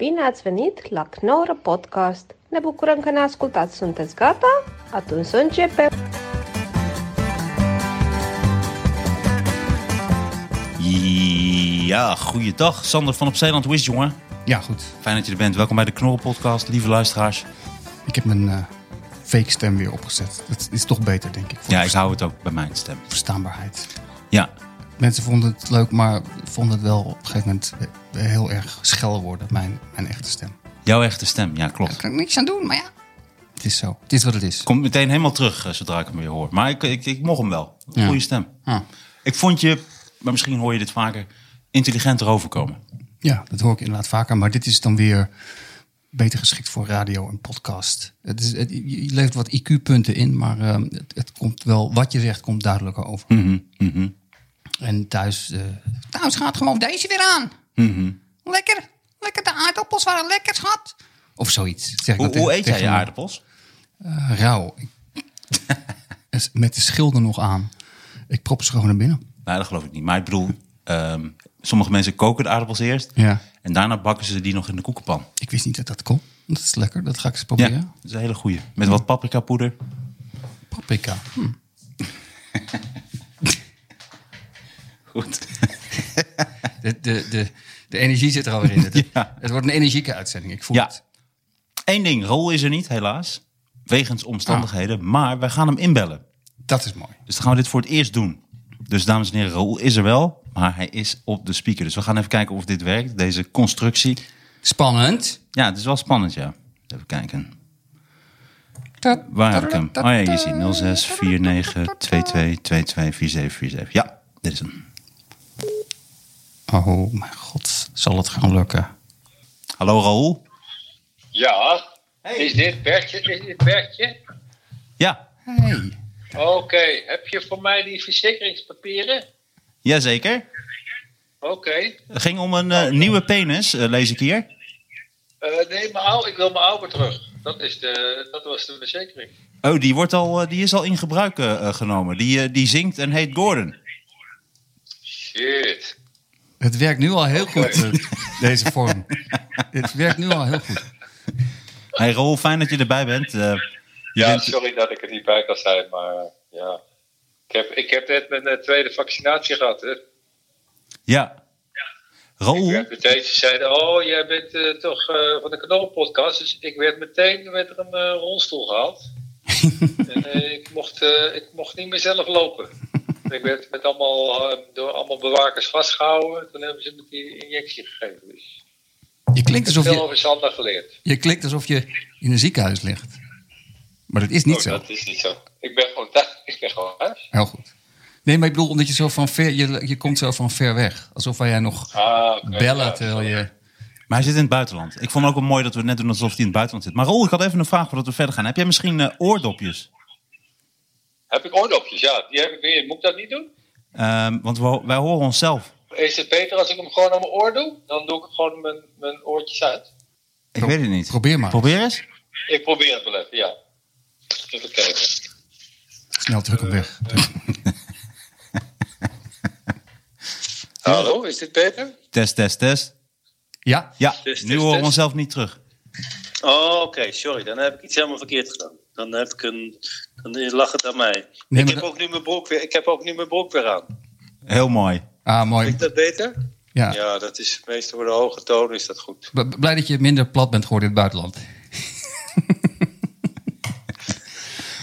Bine ați venit la Knorr Podcast! Ne bucurăm că ne ascultați! Sunteți gata? Atunci să începem! Ja, goeiedag. Sander van op Zeeland, hoe is het, jongen? Ja, goed. Fijn dat je er bent. Welkom bij de Knorren Podcast, lieve luisteraars. Ik heb mijn eh, fake stem weer opgezet. Dat is toch beter, denk ik. Voor Ja, ik hou het ook bij mijn stem. verstaanbaarheid. Ja, Mensen vonden het leuk, maar vonden het wel op een gegeven moment eh, heel erg schel worden, mijn, mijn echte stem. jouw echte stem. Ja, Daar klopt. kan ik niks aan doen, maar ja. Het is zo. Het is wat het is. Komt meteen helemaal terug eh, zodra ik hem weer hoor. Maar ik, ik, ik mocht hem wel. Ja. Goeie stem. Ik vond je, maar misschien hoor je dit vaker, intelligenter overkomen. Ja, dat hoor ik inderdaad vaker. Maar dit is dan weer beter geschikt voor radio en podcast. Het is, het, je levert wat IQ-punten in, maar eh, het, het komt wel, wat je zegt, komt duidelijker over. Mhm, mhm, En thuis, eh, thuis gaat gewoon deze weer aan. mhm. Lekker, lekker, de aardappels waren lekker, schat. Of zoiets. Zeg ik Hoe, hoe eet jij je aardappels? Eh, rauw. Met de schilder nog aan. Ik prop ze gewoon naar binnen. Nou, dat geloof ik niet. Maar ik bedoel, ehm, sommige mensen koken de aardappels eerst. Ja. En daarna bakken ze die nog in de koekenpan. Ik wist niet dat dat kon. Dat is lekker, dat ga ik eens Ja, proberen. dat is een hele goeie. Met wat paprika poeder. Paprika. Hm. Goed. De, de, de, de energie zit er alweer in. Het, Ja. het wordt een energieke uitzending, ik voel Ja. het. Eén ding, Rol is er niet, helaas. Wegens omstandigheden. Maar wij gaan hem inbellen. Dat is mooi. Dus dan gaan we dit voor het eerst doen. Dus dames en heren, Raoul is er wel. Maar hij is op de speaker. Dus we gaan even kijken of dit werkt. Deze constructie. Spannend. Ja, het is wel spannend, ja. Even kijken. Waar heb ik hem? Oh ja, je. 06 49 22 22 47 47. Ja, dit is hem. Oh mijn god, zal het gaan lukken? Hallo Raoul. Ja, is dit Bertje? Is dit Bertje? Ja, Hey. Oké, heb je voor mij die verzekeringspapieren? jazeker. Oké. Het ging om een eh, nieuwe penis, eh, lees ik hier. Eh, nee, mijn oude, ik wil mijn oude terug. Dat, is de, dat was de verzekering. Oh, die, wordt al, die is al in gebruik genomen. Die, die zingt en heet Gordon. Shit. Het werkt nu al heel goed, deze vorm. Het werkt nu al heel goed. Hey Raoul, fijn dat je erbij bent. Eh, Ja, bent- sorry dat ik er niet bij kan zijn, maar ja. Ik heb, ik heb net mijn eh, tweede vaccinatie gehad. Hè. Ja. Raoul, Ik werd meteen, ze zeiden, oh, jij bent eh, toch eh, van de Knolpodcast. Dus ik werd meteen werd er een rolstoel gehaald. en eh, ik, mocht, eh, ik mocht niet meer zelf lopen. Ik werd met allemaal, eh, door allemaal bewakers vastgehouden. Toen hebben ze me die injectie gegeven. Dus Je klinkt ik heb alsof veel je, over Sander geleerd. je, klinkt alsof je in een ziekenhuis ligt. Maar dat is niet Oh, zo. Dat is niet zo. Ik ben gewoon thuis. Ik ben gewoon thuis. Heel goed. Nee, maar ik bedoel, omdat je zo van ver, je, je komt zo van ver weg. Alsof wij jij nog Ah, bellen ja, terwijl je... maar hij zit in het buitenland. Ik vond ook wel mooi dat we het net doen alsof hij in het buitenland zit. Maar Raoul, ik had even een vraag voordat we verder gaan. Heb jij misschien eh, oordopjes? Heb ik oordopjes? Ja, die heb ik weer. Moet ik dat niet doen? Ehm, want we, wij horen onszelf. Is het beter als ik hem gewoon aan mijn oor doe? Dan doe ik gewoon mijn, mijn oortjes uit. Ik weet het niet. Probeer maar. Probeer eens. Ik probeer het wel even, ja. Even kijken. Snel druk hem weg. Hallo, is dit beter? Test, test, test. Ja, Ja, Test, nu test, horen we onszelf niet terug. Oh, oké, sorry. Dan heb ik iets helemaal verkeerd gedaan. Dan, heb ik een, dan lag het aan mij. Nee, ik, heb dat- ook nu mijn broek weer, ik heb ook nu mijn broek weer aan. Heel mooi. ah, mooi. Vind je dat beter? Ja. Ja, dat is meestal voor de hoge toon is dat goed. B- Blij dat je minder plat bent geworden in het buitenland.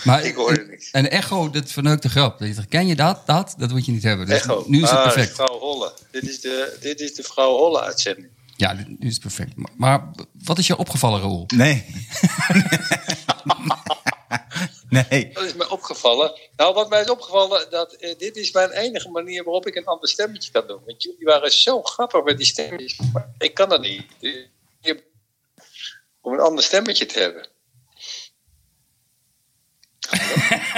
maar Ik hoorde niks. Een echo, dat verneukt de grap. Ken je dat? Dat? Dat moet je niet hebben. Dus Echo. nu is het Ah, perfect. vrouw Holle. Dit is de, dit is de vrouw Holle uitzending. Ja, nu is het perfect. Maar, maar wat is je opgevallen, Raoul? Nee. nee. Dat is mij opgevallen. Nou, wat mij is opgevallen, dat eh, dit is mijn enige manier waarop ik een ander stemmetje kan doen. Want jullie waren zo grappig met die stemmetjes. Maar ik kan dat niet. Om een ander stemmetje te hebben.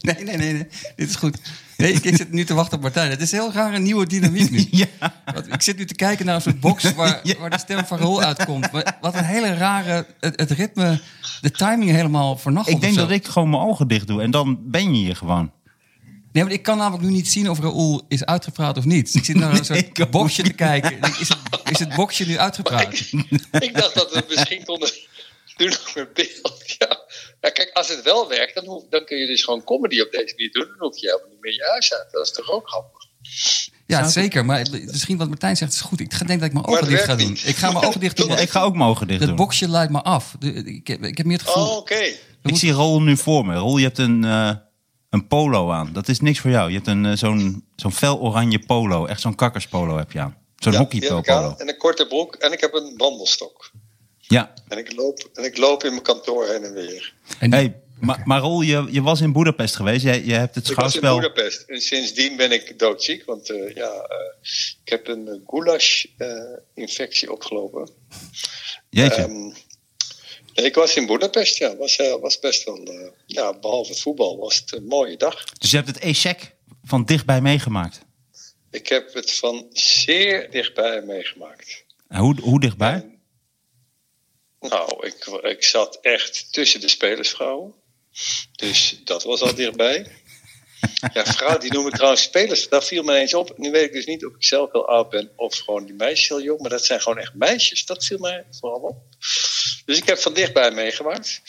Nee, nee, nee, nee. Dit is goed. Nee, ik, ik zit nu te wachten op Martijn. Het is een heel raar een nieuwe dynamiek nu. Ja. Want Ik zit nu te kijken naar een soort box waar, waar de stem van Raoul uitkomt. Maar wat een hele rare... Het, het ritme, de timing helemaal vernacheld. Ik denk dat ik gewoon mijn ogen dicht doe en dan ben je hier gewoon. Nee, maar ik kan namelijk nu niet zien of Raoul is uitgepraat of niet. Ik zit naar een soort boxje te kijken. Is het, is het boxje nu uitgepraat? Ik dacht dat we misschien konden doen nog met beeld. Ja. Ja, kijk, als het wel werkt, dan, hoef- dan kun je dus gewoon comedy op deze manier doen. Dan hoef je helemaal niet meer je huis uit. Dat is toch ook grappig? Ja, zeker. Maar het- misschien wat Martijn zegt is goed. Ik ga- denk dat ik mijn Maar ogen het dicht ga doen. niet. Ik ga mijn ogen dicht doen. Ja, ik ga ook mijn ogen dicht Het doen. boxje leidt me af. Ik, heb, ik heb meer het gevoel... Oh, oké. Ik zie Rol nu voor me. Rol, je hebt een, eh, een polo aan. Dat is niks voor jou. Je hebt een, eh, zo'n, zo'n fel oranje polo. Echt zo'n kakkerspolo heb je aan. Zo'n Ja, hockey die heb ik aan. polo. En een korte broek en ik heb een wandelstok. Ja. En ik loop, en ik loop in mijn kantoor heen en weer. En Hey, maar, maar Rol, je, je was in Boedapest geweest. Je, je hebt het Ik was in schouwspel... Budapest en sindsdien ben ik doodziek. Want eh, ja, eh, ik heb een eh, goulash-infectie opgelopen. Jeetje. Ehm, ik was in Budapest, ja. Was, was best wel, ja, behalve het voetbal, was het een mooie dag. Dus je hebt het ESEC van dichtbij meegemaakt. Ik heb het van zeer dichtbij meegemaakt. En hoe, hoe dichtbij? Nou, ik, ik zat echt tussen de spelersvrouwen. Dus dat was al dichtbij. Ja, vrouw, die noem ik trouwens spelers. Daar viel me eens op. Nu weet ik dus niet of ik zelf heel oud ben of gewoon die meisjes heel jong. Maar dat zijn gewoon echt meisjes. Dat viel mij vooral op. Dus ik heb van dichtbij meegemaakt.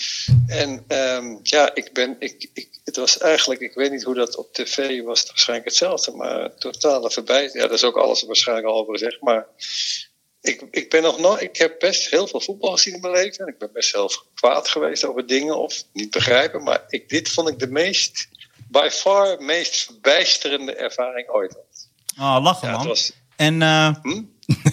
En ehm, ja, ik ben. Ik, ik, het was eigenlijk. Ik weet niet hoe dat op tv was. Waarschijnlijk hetzelfde. Maar totale verbijt. Ja, dat is ook alles waarschijnlijk al over gezegd. Maar ik, ik ben nog nooit. Ik heb best heel veel voetbal gezien in mijn leven. En ik ben best zelf kwaad geweest over dingen of niet begrijpen. Maar ik, dit vond ik de meest. By far meest verbijsterende ervaring ooit. Oh, lachen Ja, man. was. En Hm?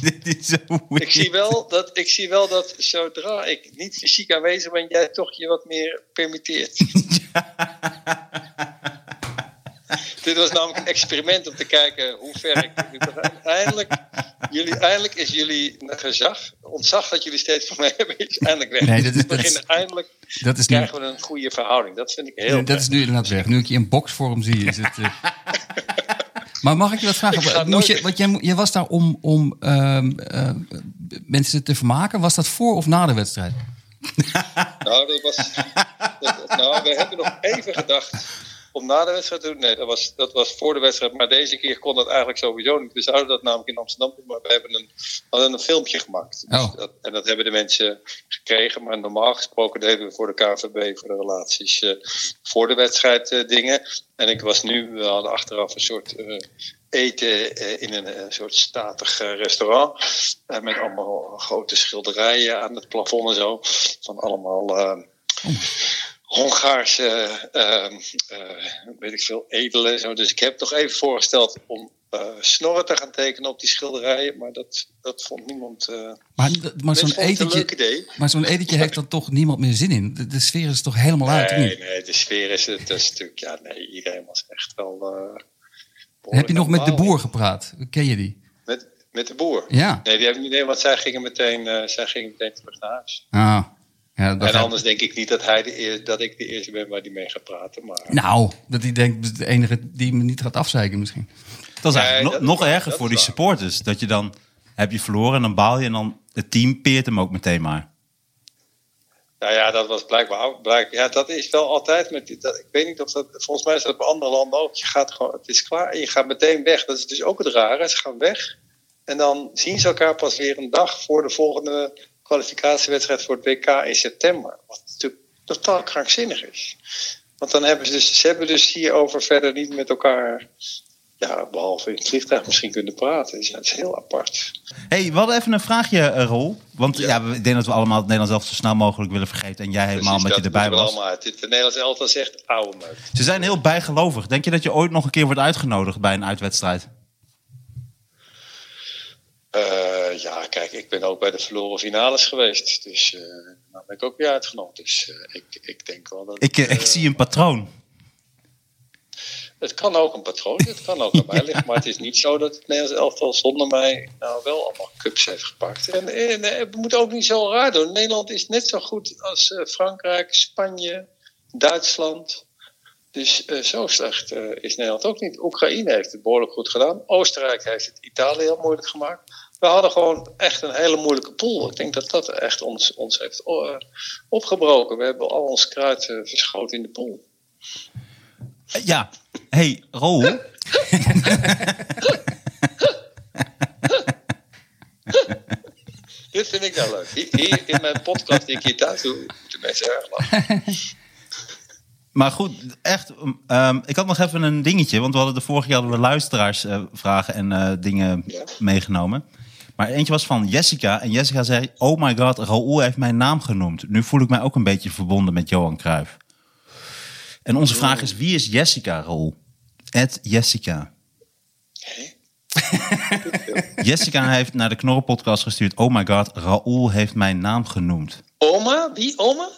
dit is zo Ik zie, wel dat, ik zie wel dat zodra ik niet fysiek aanwezig ben, jij toch je wat meer permitteert. Dit was namelijk een experiment om te kijken hoe ver ik. Eindelijk, jullie, eindelijk is jullie gezag, ontzag dat jullie steeds van mij hebben, is eindelijk weg. Nee, dat is- eindelijk, dat is nu... krijgen we een goede verhouding. Dat vind ik heel Nee, dat is nu inderdaad weg. Nu ik je in boxvorm zie, is het. eh. maar mag ik je wat vragen? Moest je, want jij, mo- jij was daar om, om ehm, eh, mensen te vermaken. Was dat voor of na de wedstrijd? Nou, dat was. Dat, nou, we hebben nog even gedacht om na de wedstrijd te doen. Nee, dat was, dat was voor de wedstrijd. Maar deze keer kon dat eigenlijk sowieso niet. We zouden dat namelijk in Amsterdam doen, maar we hebben een, hadden een filmpje gemaakt. Dus Oh. dat, en dat hebben de mensen gekregen. Maar normaal gesproken deden we voor de KVB, voor de relaties, eh, voor de wedstrijd eh, dingen. En ik was nu, we hadden achteraf een soort. eh, eten in een soort statig restaurant. met allemaal grote schilderijen aan het plafond en zo. Van allemaal eh, Hongaarse, eh, eh, weet ik veel, edelen. en Zo. Dus ik heb toch even voorgesteld om eh, snorren te gaan tekenen op die schilderijen. Maar dat, dat vond niemand. eh Maar, maar zo'n etentje, idee. maar zo'n etentje heeft dan toch niemand meer zin in. De, de sfeer is toch helemaal uit, Nee, nee, de sfeer is het. Is natuurlijk, ja, nee, iedereen was echt wel. Heb je nog met de boer gepraat? Ken je die? Met, met de boer? Ja. Nee, die heb ik niet. Nee, want zij gingen meteen, zij gingen meteen terug naar huis. Ah. Ja, dat En anders denk ik niet dat, hij de eer, dat ik de eerste ben waar die mee gaat praten. Maar Nou, dat hij denkt, de enige die me niet gaat afzeiken misschien. Dat is Nee, eigenlijk dat nog, erger voor die waar. supporters. Dat je dan heb je verloren en dan baal je en dan het team peert hem ook meteen maar. Nou ja, dat was blijkbaar. Blijk, ja, dat is wel altijd met. Dat, ik weet niet of dat. Volgens mij is dat bij andere landen ook. Je gaat gewoon. Het is klaar en je gaat meteen weg. Dat is dus ook het rare. Ze gaan weg. En dan zien ze elkaar pas weer een dag voor de volgende kwalificatiewedstrijd voor het WK in september. Wat natuurlijk totaal krankzinnig is. Want dan hebben ze dus. Ze hebben dus hierover verder niet met elkaar. Ja, behalve in het vliegtuig misschien kunnen praten. Dus ja, het is heel apart. hey, we hadden even een vraagje, eh, Rol. Want ja. Ja. we- ik denk dat we allemaal het Nederlands zelf zo snel mogelijk willen vergeten. En jij helemaal Precies, met je erbij was. allemaal uit. De Nederlandse elftal zegt oude meuk. Ze zijn heel bijgelovig. Denk je dat je ooit nog een keer wordt uitgenodigd bij een uitwedstrijd? Eh, ja, kijk, ik ben ook bij de verloren finales geweest. Dus eh nou ben ik ook weer uitgenodigd. Dus eh, ik, ik denk wel dat. Ik, ik zie een patroon. Het kan ook een patroon, het kan ook aan mij liggen. Maar het is niet zo dat het Nederlands elftal zonder mij nou wel allemaal cups heeft gepakt. En, en, eh, we moeten ook niet zo raar doen. Nederland is net zo goed als Frankrijk, Spanje, Duitsland. Dus eh, zo slecht eh, is Nederland ook niet. Oekraïne heeft het behoorlijk goed gedaan. Oostenrijk heeft het Italië heel moeilijk gemaakt. we hadden gewoon echt een hele moeilijke pool. Ik denk dat dat echt ons, ons heeft eh, opgebroken. We hebben al ons kruid verschoten in de pool. Ja, hey, Roel. Dit vind ik nou leuk. Hier in mijn podcast die ik hier thuis doe, moeten mensen erg lachen. Maar goed, echt. ehm, ik had nog even een dingetje. Want we hadden de vorige keer hadden we luisteraarsvragen en eh, dingen Ja. meegenomen. Maar eentje was van Jessica. En Jessica zei: Oh my god, Raoul heeft mijn naam genoemd. Nu voel ik mij ook een beetje verbonden met Johan Cruijff. En onze vraag is: wie is Jessica, Raoul? Ed Jessica. Jessica heeft naar de Knorren podcast gestuurd. Oh my god, Raoul heeft mijn naam genoemd. Oma? Wie? Oma?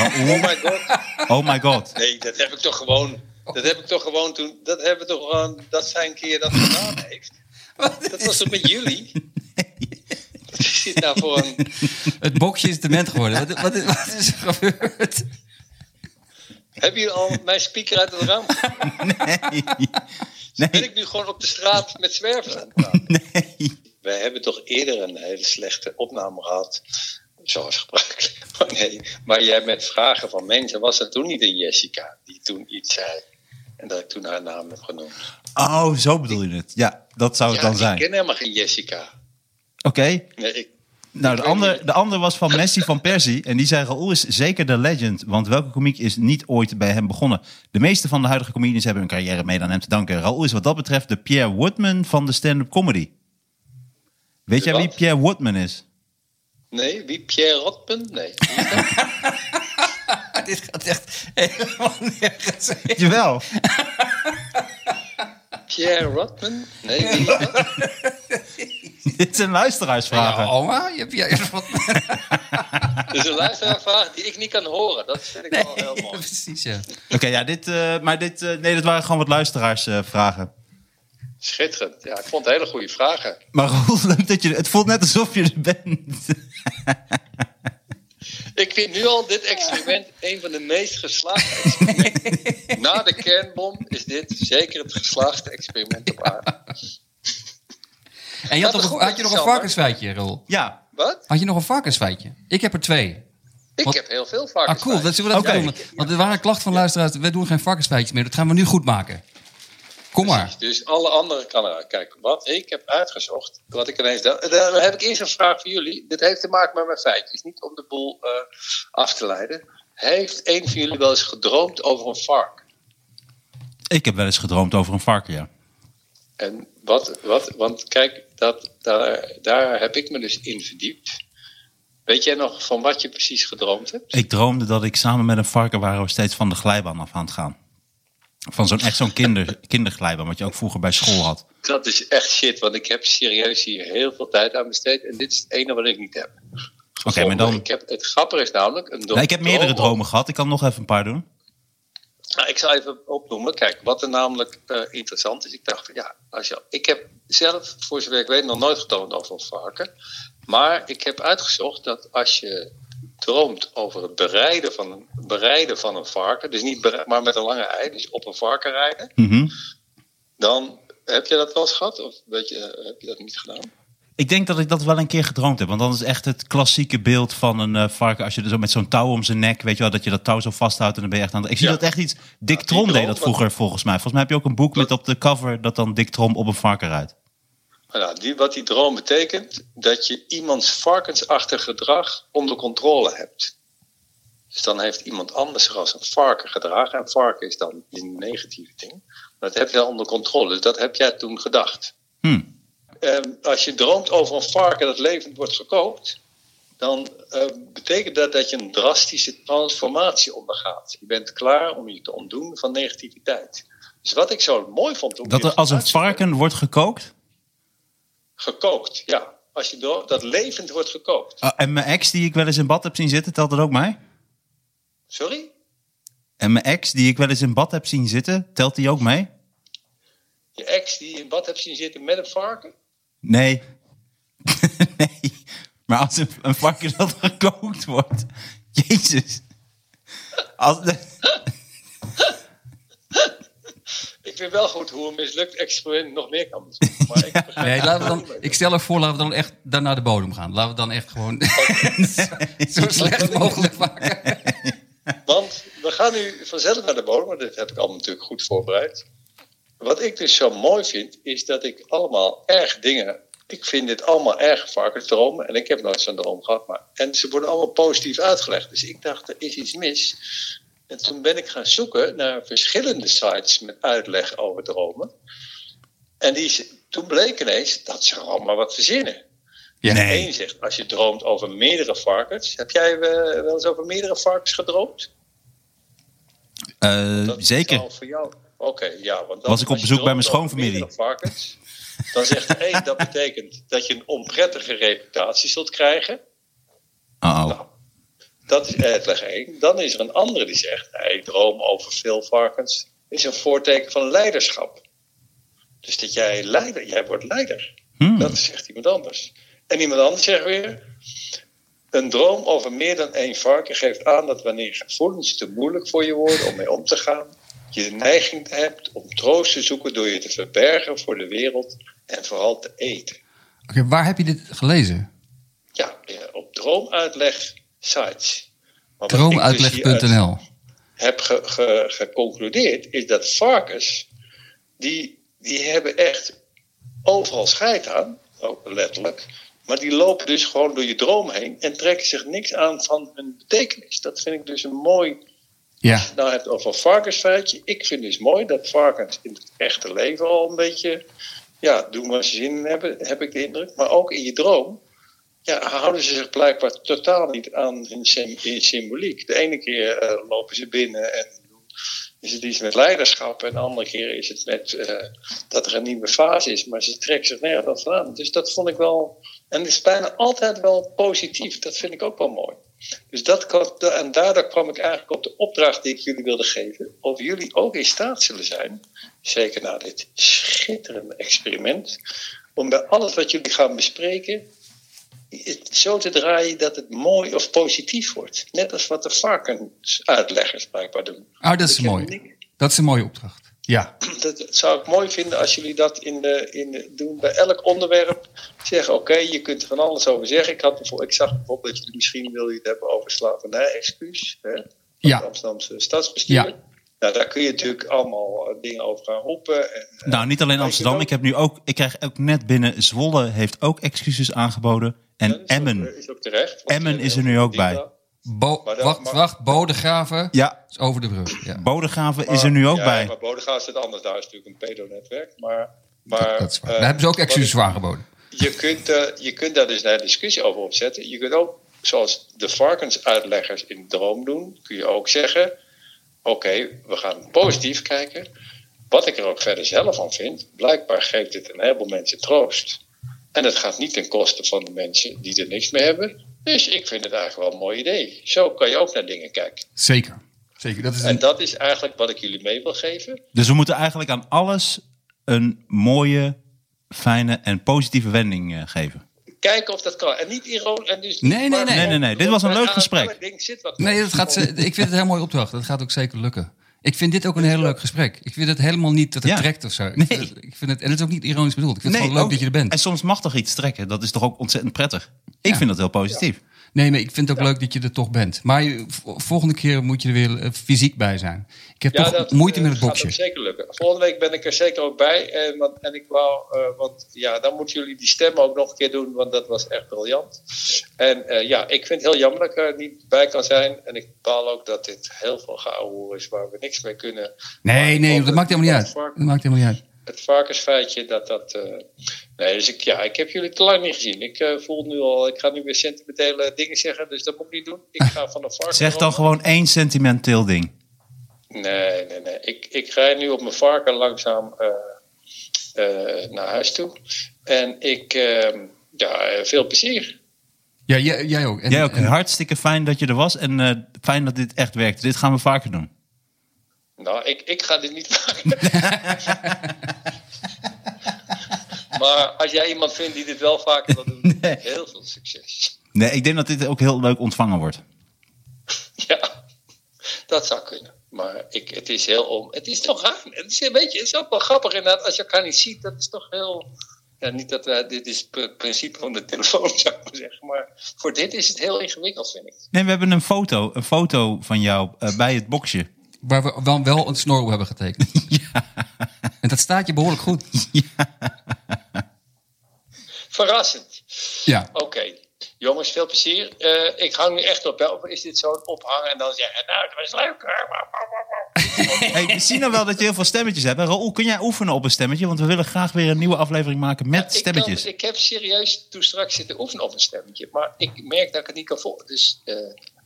Oh my god. oh my god. Nee, dat heb ik toch gewoon. Dat heb ik toch gewoon toen. Dat hebben we toch gewoon. Dat zij een keer dat gedaan heeft. Dat was toch met jullie? Wat is dit nou voor een. Het boxje is dement geworden. Wat, wat, wat is er gebeurd? Hebben jullie al mijn speaker uit het raam? Nee. Ben Nee. ik nu gewoon op de straat met zwervers aan het praten? Nee. Wij hebben toch eerder een hele slechte opname gehad. Zoals gebruikelijk. Maar nee, maar jij met vragen van mensen. Was dat toen niet een Jessica die toen iets zei? En dat ik toen haar naam heb genoemd. Oh, zo bedoel je het. Ja, dat zou het ja, dan ik zijn. ken helemaal geen Jessica. Oké. Nee, ik, Nou, de weet ander, niet. de ander was van Messi van Persie. En die zei, Raoul is zeker de legend. Want welke komiek is niet ooit bij hem begonnen? De meeste van de huidige comedians hebben hun carrière mede aan hem te danken. Raoul is wat dat betreft de Pierre Woodman van de stand-up comedy. Weet De jij wie? Pierre Woodman is? Nee, wie? Pierre Rotman? Nee. Dit gaat echt helemaal nergens heen. Jawel. Pierre Rotman? Nee, wie? Dit zijn luisteraarsvragen. Ja, oma, je hebt jij wat. Dat is een luisteraarvraag die ik niet kan horen. Dat vind ik wel heel Ja, mooi. precies, ja. Oké, ja, dit, eh, maar dit, eh, nee, dat waren gewoon wat luisteraarsvragen. Schitterend. Ja, ik vond het hele goede vragen. maar leuk dat je, het voelt net alsof je er bent. Ik vind nu al dit experiment een van de meest geslaagde experimenten. Na de kernbom is dit zeker het geslaagste experiment op aarde. En je had, een- had je nog een varkensfeitje, Rol? ja, Wat? Had je nog een varkensfeitje? Ik heb er twee. Ik Wat? heb heel veel varkens. Ah, cool. Dat zullen we dat Oké. doen. Want er waren klachten van luisteraars. We doen geen varkensfeitjes meer. Dat gaan we nu goed maken. Kom maar. Dus alle andere kan eruit. Kijk, wat ik heb uitgezocht, wat ik ineens... Daar, daar heb ik eerst een vraag voor jullie. Dit heeft te maken met mijn feitjes, niet om de boel eh, af te leiden. Heeft een van jullie wel eens gedroomd over een vark? ik heb wel eens gedroomd over een varken, ja. En wat, wat want kijk, dat, daar, daar heb ik me dus in verdiept. Weet jij nog van wat je precies gedroomd hebt? Ik droomde dat ik samen met een varken waren we steeds van de glijbaan af aan het gaan. Van zo'n echt zo'n kinder, kinderglijbaan, wat je ook vroeger bij school had. Dat is echt shit, want ik heb serieus hier heel veel tijd aan besteed. En dit is het enige wat ik niet heb. Oké, maar dan. Ik heb, het grappige is namelijk... Een Nee, ik heb meerdere dromen gehad. Ik kan nog even een paar doen. Nou, ik zal even opnoemen. Kijk, wat er namelijk eh, interessant is. Ik dacht, van, ja, als je, ik heb zelf, voor zover ik weet, nog nooit gedroomd over varken. Maar ik heb uitgezocht dat als je droomt over het bereiden van een, bereiden van een varken, dus niet maar met een lange ei, dus op een varken rijden, Mhm. dan heb je dat wel eens gehad? Of weet je, heb je dat niet gedaan? Ik denk dat ik dat wel een keer gedroomd heb. Want dan is echt het klassieke beeld van een eh, varken. Als je er zo met zo'n touw om zijn nek, weet je wel, dat je dat touw zo vasthoudt en dan ben je echt aan het... Ik zie Ja. dat echt iets... Dick Trom deed dat vroeger volgens mij. Volgens mij heb je ook een boek met op de cover dat dan Dick Trom op een varken rijdt. Nou, die, wat die droom betekent, dat je iemands varkensachtig gedrag onder controle hebt. Dus dan heeft iemand anders zich als een varken gedragen. En varken is dan een negatieve ding. Maar dat heb je onder controle. Dus dat heb jij toen gedacht. Hm. Ehm, als je droomt over een varken dat levend wordt gekookt, dan eh, betekent dat dat je een drastische transformatie ondergaat. Je bent klaar om je te ontdoen van negativiteit. Dus wat ik zo mooi vond toen Dat er als een varken wordt gekookt. Gekookt, ja. Als je droomt dat levend wordt gekookt. Ah, en mijn ex die ik wel eens in bad heb zien zitten, telt dat ook mij? Sorry? En mijn ex die ik wel eens in bad heb zien zitten, telt die ook mee? Je ex die je in bad hebt zien zitten met een varken? Nee. nee. Maar als een, een varken dat gekookt wordt. Jezus. Als de- ik vind wel goed hoe een mislukt experiment nog meer kan mislukken. Maar ik begrijp Nee, het laten we wel dan, mee. ik stel er voor, laten we dan echt daar naar de bodem gaan. Laten we dan echt gewoon zo slecht mogelijk maken. Want we gaan nu vanzelf naar de bodem, maar dit heb ik allemaal natuurlijk goed voorbereid. Wat ik dus zo mooi vind, is dat ik allemaal erg dingen. Ik vind dit allemaal erg varkensdromen en ik heb nooit zo'n droom gehad. Maar, en ze worden allemaal positief uitgelegd. Dus ik dacht, er is iets mis. En toen ben ik gaan zoeken naar verschillende sites met uitleg over dromen. En die, toen bleek ineens dat ze allemaal wat verzinnen. Ja. Nee. Eén zegt, als je droomt over meerdere varkens. Heb jij eh, wel eens over meerdere varkens gedroomd? Eh, Dat zeker. zal voor jou. Oké, ja. Want dan, Was ik op bezoek bij mijn schoonfamilie. Varkens, dan zegt één dat betekent dat je een onprettige reputatie zult krijgen. Uh-oh. Nou, dat is uitleg één. Dan is er een andere die zegt: hey, droom over veel varkens is een voorteken van leiderschap. Dus dat jij leider, jij wordt leider. Hmm. Dat zegt iemand anders. En iemand anders zegt weer: een droom over meer dan één varken geeft aan dat wanneer gevoelens te moeilijk voor je worden om mee om te gaan, je de neiging hebt om troost te zoeken door je te verbergen voor de wereld en vooral te eten. Oké, waar heb je dit gelezen? Ja, op droomuitleg sites. Wat dus Droomuitleg.nl. heb ge- ge- geconcludeerd is dat varkens, die, die hebben echt overal scheid aan, ook letterlijk. Maar die lopen dus gewoon door je droom heen en trekken zich niks aan van hun betekenis. Dat vind ik dus een mooi Ja, als je het nou hebt over varkensfeitje. Ik vind dus mooi dat varkens in het echte leven al een beetje ja, doen waar ze zin in hebben, heb ik de indruk. Maar ook in je droom ja, houden ze zich blijkbaar totaal niet aan hun sym- hun symboliek. De ene keer eh, lopen ze binnen en is het iets met leiderschap. En de andere keer is het met eh, dat er een nieuwe fase is. Maar ze trekken zich nergens aan. Dus dat vond ik wel... En het is bijna altijd wel positief. Dat vind ik ook wel mooi. Dus dat en daardoor kwam ik eigenlijk op de opdracht die ik jullie wilde geven. Of jullie ook in staat zullen zijn, zeker na dit schitterende experiment, om bij alles wat jullie gaan bespreken, zo te draaien dat het mooi of positief wordt. Net als wat de varkensuitleggers blijkbaar doen. oh, dat is Ik mooi. Dat is een mooie opdracht. Ja, dat zou ik mooi vinden als jullie dat in de, in de, doen bij elk onderwerp. Zeggen, oké, je kunt er van alles over zeggen. Ik, had, bijvoorbeeld- ik zag bijvoorbeeld dat jullie misschien het hebben over slavernij-excuus. hè, van Ja. Het Amsterdamse stadsbestuur. Ja. Nou, daar kun je natuurlijk allemaal eh, dingen over gaan roepen. En, eh, Nou, niet alleen Amsterdam. Ik, heb nu ook, ik krijg ook net binnen Zwolle heeft ook excuses aangeboden. En Emmen. is ook terecht. Emmen is er nu ook bij. Bo dat- wacht, maar- wacht. Bodegraven Ja, is over de brug. Ja. Bodegraven is er nu ook ja, bij. maar Bodegraaf zit anders. Daar is natuurlijk een pedonetwerk. Maar, maar, Dat is waar. eh, Daar hebben ze ook excuses voor aangeboden. je kunt, eh, je kunt daar dus een discussie over opzetten. Je kunt ook, zoals de varkensuitleggers in Droom doen, kun je ook zeggen: Oké, we gaan positief kijken. Wat ik er ook verder zelf van vind, blijkbaar geeft dit een heleboel mensen troost. En het gaat niet ten koste van de mensen die er niks mee hebben. Dus ik vind het eigenlijk wel een mooi idee. Zo kan je ook naar dingen kijken. Zeker. Zeker. Dat is En dat is eigenlijk wat ik jullie mee wil geven. Dus we moeten eigenlijk aan alles een mooie, fijne en positieve wending eh, geven. Kijken of dat kan. En niet ironisch. En dus Nee, nee, nee. Nee, nee, nee. Dit was een leuk gesprek. elk ding zit wat. nee, dat gaat, ze- ik vind het een heel mooi opdracht. Dat gaat ook zeker lukken. Ik vind dit ook een heel leuk gesprek. Ik vind het helemaal niet dat het Ja. trekt of zo. Ik, Nee. vind het, ik vind het, en het is ook niet ironisch bedoeld. Ik vind het gewoon leuk ook- dat je er bent. En soms mag toch iets trekken. Dat is toch ook ontzettend prettig. Ik Ja. vind dat heel positief. Nee, maar ik vind het ook leuk dat je er toch bent. Maar volgende keer moet je er weer eh, fysiek bij zijn. Ik heb toch moeite eh, met het gaat boxje. ook zeker lukken. Volgende week ben ik er zeker ook bij. En, want, en ik wou, eh, want ja, dan moeten jullie die stem ook nog een keer doen, want dat was echt briljant. En eh, ja, ik vind het heel jammer dat ik er niet bij kan zijn. En ik bepaal ook dat dit heel veel geouwe is waar we niks mee kunnen. Nee, nee, dat maakt helemaal niet uit. Dat maakt helemaal niet uit. Het varkensfeitje, dat dat. Nee, dus ik, ja, ik heb jullie te lang niet gezien. Ik eh, voel nu al, ik ga nu weer sentimentele dingen zeggen, dus dat moet ik niet doen. Ik ga van een varken. Zeg dan gewoon één sentimenteel ding. Nee, nee, nee. Ik, ik rij nu op mijn varken langzaam eh, eh, naar huis toe. En ik, eh, ja, eh, veel plezier. Ja, jij, jij ook. En, Jij ook. en- Hartstikke fijn dat je er was. En eh, fijn dat dit echt werkt. Dit gaan we vaker doen. Nou, ik, ik ga dit niet maken. maar als jij iemand vindt die dit wel vaker wil doen, heel veel succes. Nee, ik denk dat dit ook heel leuk ontvangen wordt. Ja, dat zou kunnen. Maar ik, het is heel om. Het is toch raar. Het is, een beetje, het is ook wel grappig inderdaad. Als je elkaar niet ziet, dat is toch heel. Ja, niet dat wij, dit is het principe van de telefoon, zou ik maar zeggen. Maar voor dit is het heel ingewikkeld, vind ik. Nee, we hebben een foto, een foto van jou eh, bij het boxje. Waar we wel, wel een snor op hebben getekend. En dat staat je behoorlijk goed. Verrassend. Ja. Oké. Jongens, veel plezier. Eh, ik hang nu echt op. Hè. Of is dit zo'n ophangen en dan zeggen, nou, het was leuk. Hey, we zien nou wel dat je heel veel stemmetjes hebt. Raoul, kun jij oefenen op een stemmetje? Want we willen graag weer een nieuwe aflevering maken met Ik, kan, stemmetjes. ik heb serieus toen straks zitten oefenen op een stemmetje. Maar ik merk dat ik het niet kan volgen. Dus, eh,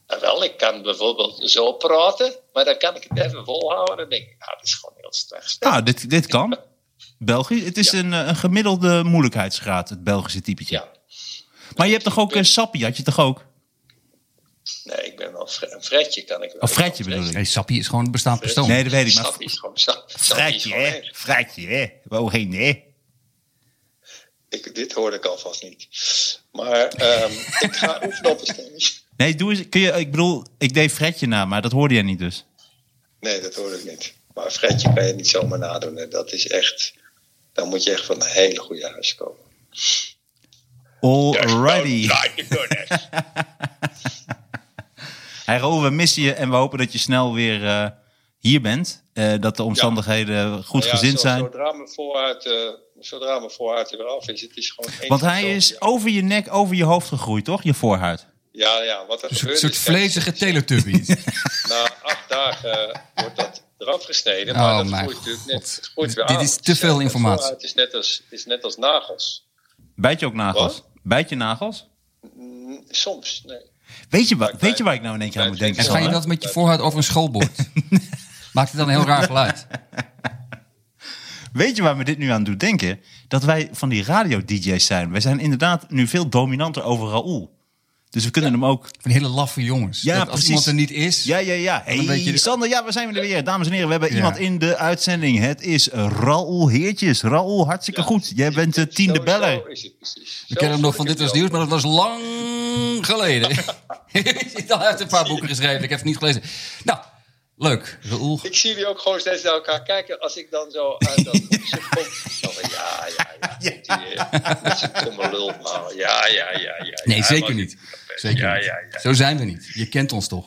nou wel, ik kan bijvoorbeeld zo praten. Maar dan kan ik het even volhouden. Dan denk ik, nou, dat is gewoon heel slecht. Nou, dit, dit kan. Belgisch. Het is Ja. een, eh, een gemiddelde moeilijkheidsgraad, het Belgische typetje. Ja. Maar je hebt toch ook een sappie? Had je toch ook? Nee, ik ben wel fre- een fretje kan ik wel. Of Fredje bedoel ik? Nee, Sappie is gewoon een bestaand persoon. Nee, dat weet ik. Maar Sappie is gewoon sa- Sappie gewoon hè? erg. Fredje, hè? Wow, geen nee. Ik, dit hoorde ik alvast niet. Maar ehm, ik ga oefenen op een stemmetje. Nee, doe eens. Kun je, ik bedoel, ik deed Fredje na, maar dat hoorde jij niet dus. Nee, dat hoorde ik niet. Maar Fredje kan je niet zomaar nadoen. Dat is echt... Dan moet je echt van een hele goede huis komen. Alrighty. Hey Raoul, we missen je en we hopen dat je snel weer eh, hier bent. Eh, dat de omstandigheden goed ja, gezind zo- zijn. Zodra mijn vooruit, eh, zodra mijn vooruit er weer af is, het is gewoon... één Want hij is over je nek, over je hoofd gegroeid, toch? Je voorhuid. Ja, ja, wat er Een soort, gebeurt soort is... vlezige teletubby. Na acht dagen eh, wordt dat eraf gesneden, Oh, maar dat mijn groeit natuurlijk net, God. het groeit weer Dit aan. is te veel Het informatie. vooruit is net als, is net als nagels. Bijt je ook nagels? Wat? Bijt je nagels? Mm, Soms, nee. Weet je, wa- Bij- weet je waar ik nou in één keer aan moet denken? En ga je dat met je voorhuid over een schoolbord? Maakt het dan een heel raar geluid? Weet je waar me dit nu aan doet denken? Dat wij van die radio-dj's zijn. Wij zijn inderdaad nu veel dominanter over Raoul. Dus we kunnen hem ook... Van hele laffe jongens. Ja, dat als precies. iemand er niet is... Ja, ja, ja. Hey, je- Sander, ja, we zijn weer weer. Dames en heren, we hebben Ja. iemand in de uitzending. Het is Raoul Heertjes. Raoul, hartstikke goed. Jij bent de tiende Zo- beller. Zo is het precies. We kennen hem nog van Dit Was Nieuws, maar dat was lang geleden. Hij heeft een paar boeken geschreven, ik heb het niet gelezen. Nou, leuk. Raoul. Ik zie jullie ook gewoon steeds naar elkaar kijken als ik dan zo uit dat kom. Dan van, ja, ja, ja. Die, eh, Met zijn domme lul. Nou, ja, ja, ja, ja. Nee, ja, zeker maar- niet. Zeker ja, niet. ja, ja. Zo zijn we niet. Je kent ons toch?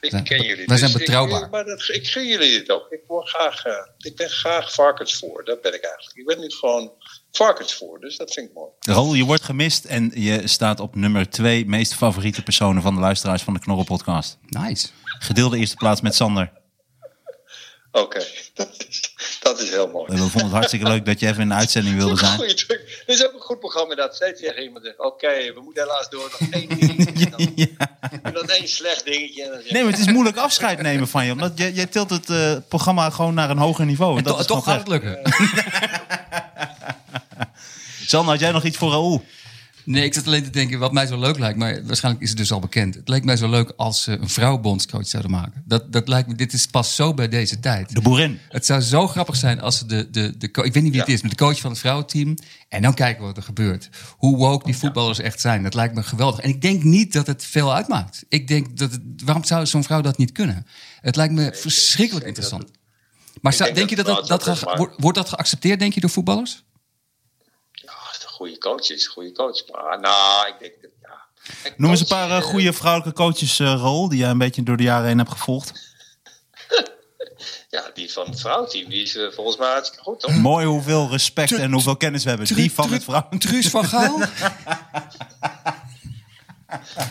Ik Zijn- ken jullie. wij zijn dus betrouwbaar. Ik, maar dat, ik gun jullie dit ook. Ik, word graag, eh, ik ben graag varkensvoer. Dat ben ik eigenlijk. Ik ben nu gewoon varkensvoer. Dus dat vind ik mooi. Raoul, je wordt gemist en je staat op nummer twee meest favoriete personen van de luisteraars van de Knorrel podcast. Nice. Gedeelde eerste plaats met Sander. Oké, dat, is, dat is heel mooi. We vonden het hartstikke leuk dat je even in de uitzending wilde zijn. Goeie truc. Dit is ook een goed programma dat steeds tegen iemand zegt: Oké, we moeten helaas door. Nog één dingetje. En dan, en dan één slecht dingetje. En dan Nee, maar het is moeilijk afscheid nemen van je. Omdat jij, jij tilt het eh, programma gewoon naar een hoger niveau. En dat To- is toch gaat het lukken. Sander, had jij nog iets voor Raoul? Nee, ik zat alleen te denken wat mij zo leuk lijkt. Maar waarschijnlijk is het dus al bekend. Het lijkt mij zo leuk als ze een vrouw bondscoach zouden maken. Dat, dat lijkt me, dit is pas zo bij deze tijd. De boerin. Het zou zo grappig zijn als ze de, de, de ik weet niet wie het Ja. is, maar de coach van het vrouwenteam. En dan kijken we wat er gebeurt. Hoe woke die voetballers echt zijn. Dat lijkt me geweldig. En ik denk niet dat het veel uitmaakt. Ik denk dat het, waarom zou zo'n vrouw dat niet kunnen? Het lijkt me verschrikkelijk interessant. Maar zou- denk denk je dat dat, dat, wordt dat geaccepteerd, denk je, door voetballers? Ja, als het een goede coach is, een goede coach. Maar nou, ik denk dat ja. Kijk, Noem eens een paar eh, eh, goede vrouwelijke coaches, eh Raoul, die jij een beetje door de jaren heen hebt gevolgd. Ja, die van het vrouwteam, die is volgens mij hartstikke goed, toch? Mooi hoeveel respect en hoeveel kennis we hebben. Die van het vrouw. Truus van Gaal?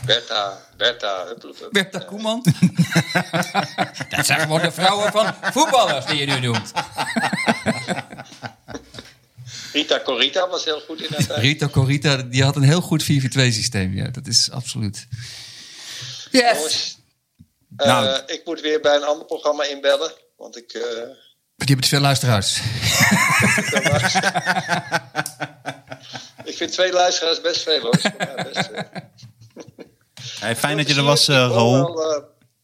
Bertha, Bertha. Bertha Koeman? dat zijn gewoon de vrouwen van voetballers die je nu noemt. Rita Corita was heel goed in dat tijd. Rita Corita, die had een heel goed 4-4-2 systeem. Ja, dat is absoluut. Yes! Jongens, eh, Nou. ik moet weer bij een ander programma inbellen. Want ik... eh, Die hebben te veel luisteraars. ik vind twee luisteraars best veel, hoor. Voor mij best veel. Hey, fijn dat je er was, eh, wel, eh,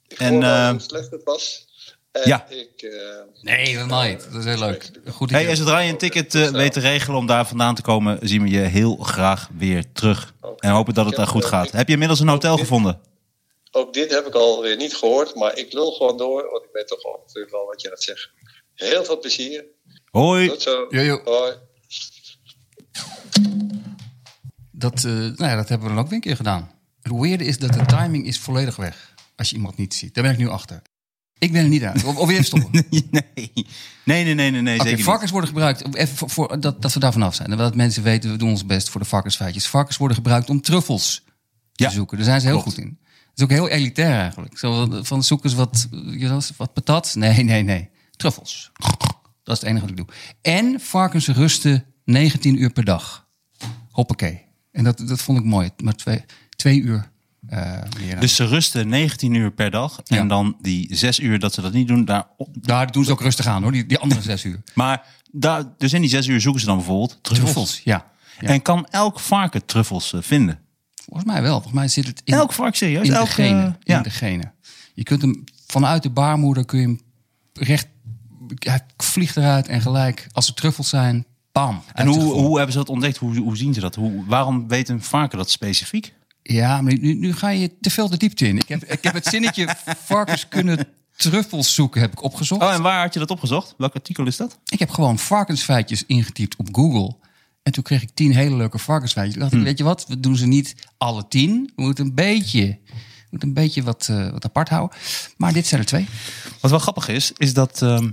Ik En, eh, hoe slecht het was. En ja. Ik, eh, Nee, helemaal niet. Dat is heel leuk. Goed Hey, en zodra je een ticket eh, weet te regelen om daar vandaan te komen, zien we je heel graag weer terug. En hopen dat het daar goed eh, gaat. ik- Heb je inmiddels een hotel gevonden? ook dit heb ik alweer niet gehoord, maar ik lul gewoon door, want ik weet toch ongeveer wel wat je gaat zeggen. Heel veel plezier. Hoi. Tot zo. Hoi. Dat, eh, nou ja, dat hebben we dan ook weer een keer gedaan. Het weirde is dat de timing is volledig weg. Als je iemand niet ziet. Daar ben ik nu achter. Ik ben er niet uit. Of, of even stoppen. Nee, nee, nee, nee, nee, niet. varkens worden gebruikt, even voor, voor- dat, dat we daar vanaf zijn. En dat mensen weten, we doen ons best voor de varkensfeitjes. Varkens worden gebruikt om truffels Ja, te zoeken. Daar zijn ze heel goed in. Dat is ook heel elitair eigenlijk. Zo van- zoeken ze wat, wat patat? Nee, nee, nee. Truffels. Dat is het enige wat ik doe. En varkens rusten 19 uur per dag. Hoppakee. En dat, dat vond ik mooi. Maar twee, twee uur eh. Dus ze rusten 19 uur per dag. En Ja. dan die 6 uur dat ze dat niet doen. Daar, Daar doen ze ook rustig aan hoor, die, die andere zes uur. maar daar, dus in die 6 uur zoeken ze dan bijvoorbeeld truffels. Truffels, ja. ja. En kan elk varken truffels eh, vinden? Volgens mij wel. Volgens mij zit het in, Elk varken serieus? in elk, de genen. eh, ja. In de genen. Je kunt hem vanuit de baarmoeder kun je hem recht. Hij vliegt eruit en gelijk als er truffels zijn, bam. En hoe, hoe hebben ze dat ontdekt? Hoe, hoe zien ze dat? Hoe, waarom weet een varken dat specifiek? Ja, maar nu, nu ga je te veel de diepte in. Ik heb, ik heb het zinnetje varkens kunnen truffels zoeken heb ik opgezocht. Oh, en waar had je dat opgezocht? Welk artikel is dat? Ik heb gewoon varkensfeitjes ingetypt op Google. En toen kreeg ik tien hele leuke varkensfeitjes. Toen dacht ik, weet je wat, we doen ze niet alle tien. We moeten een beetje, we moeten een beetje wat, eh, wat apart houden. Maar dit zijn er twee. Wat wel grappig is, is dat ehm,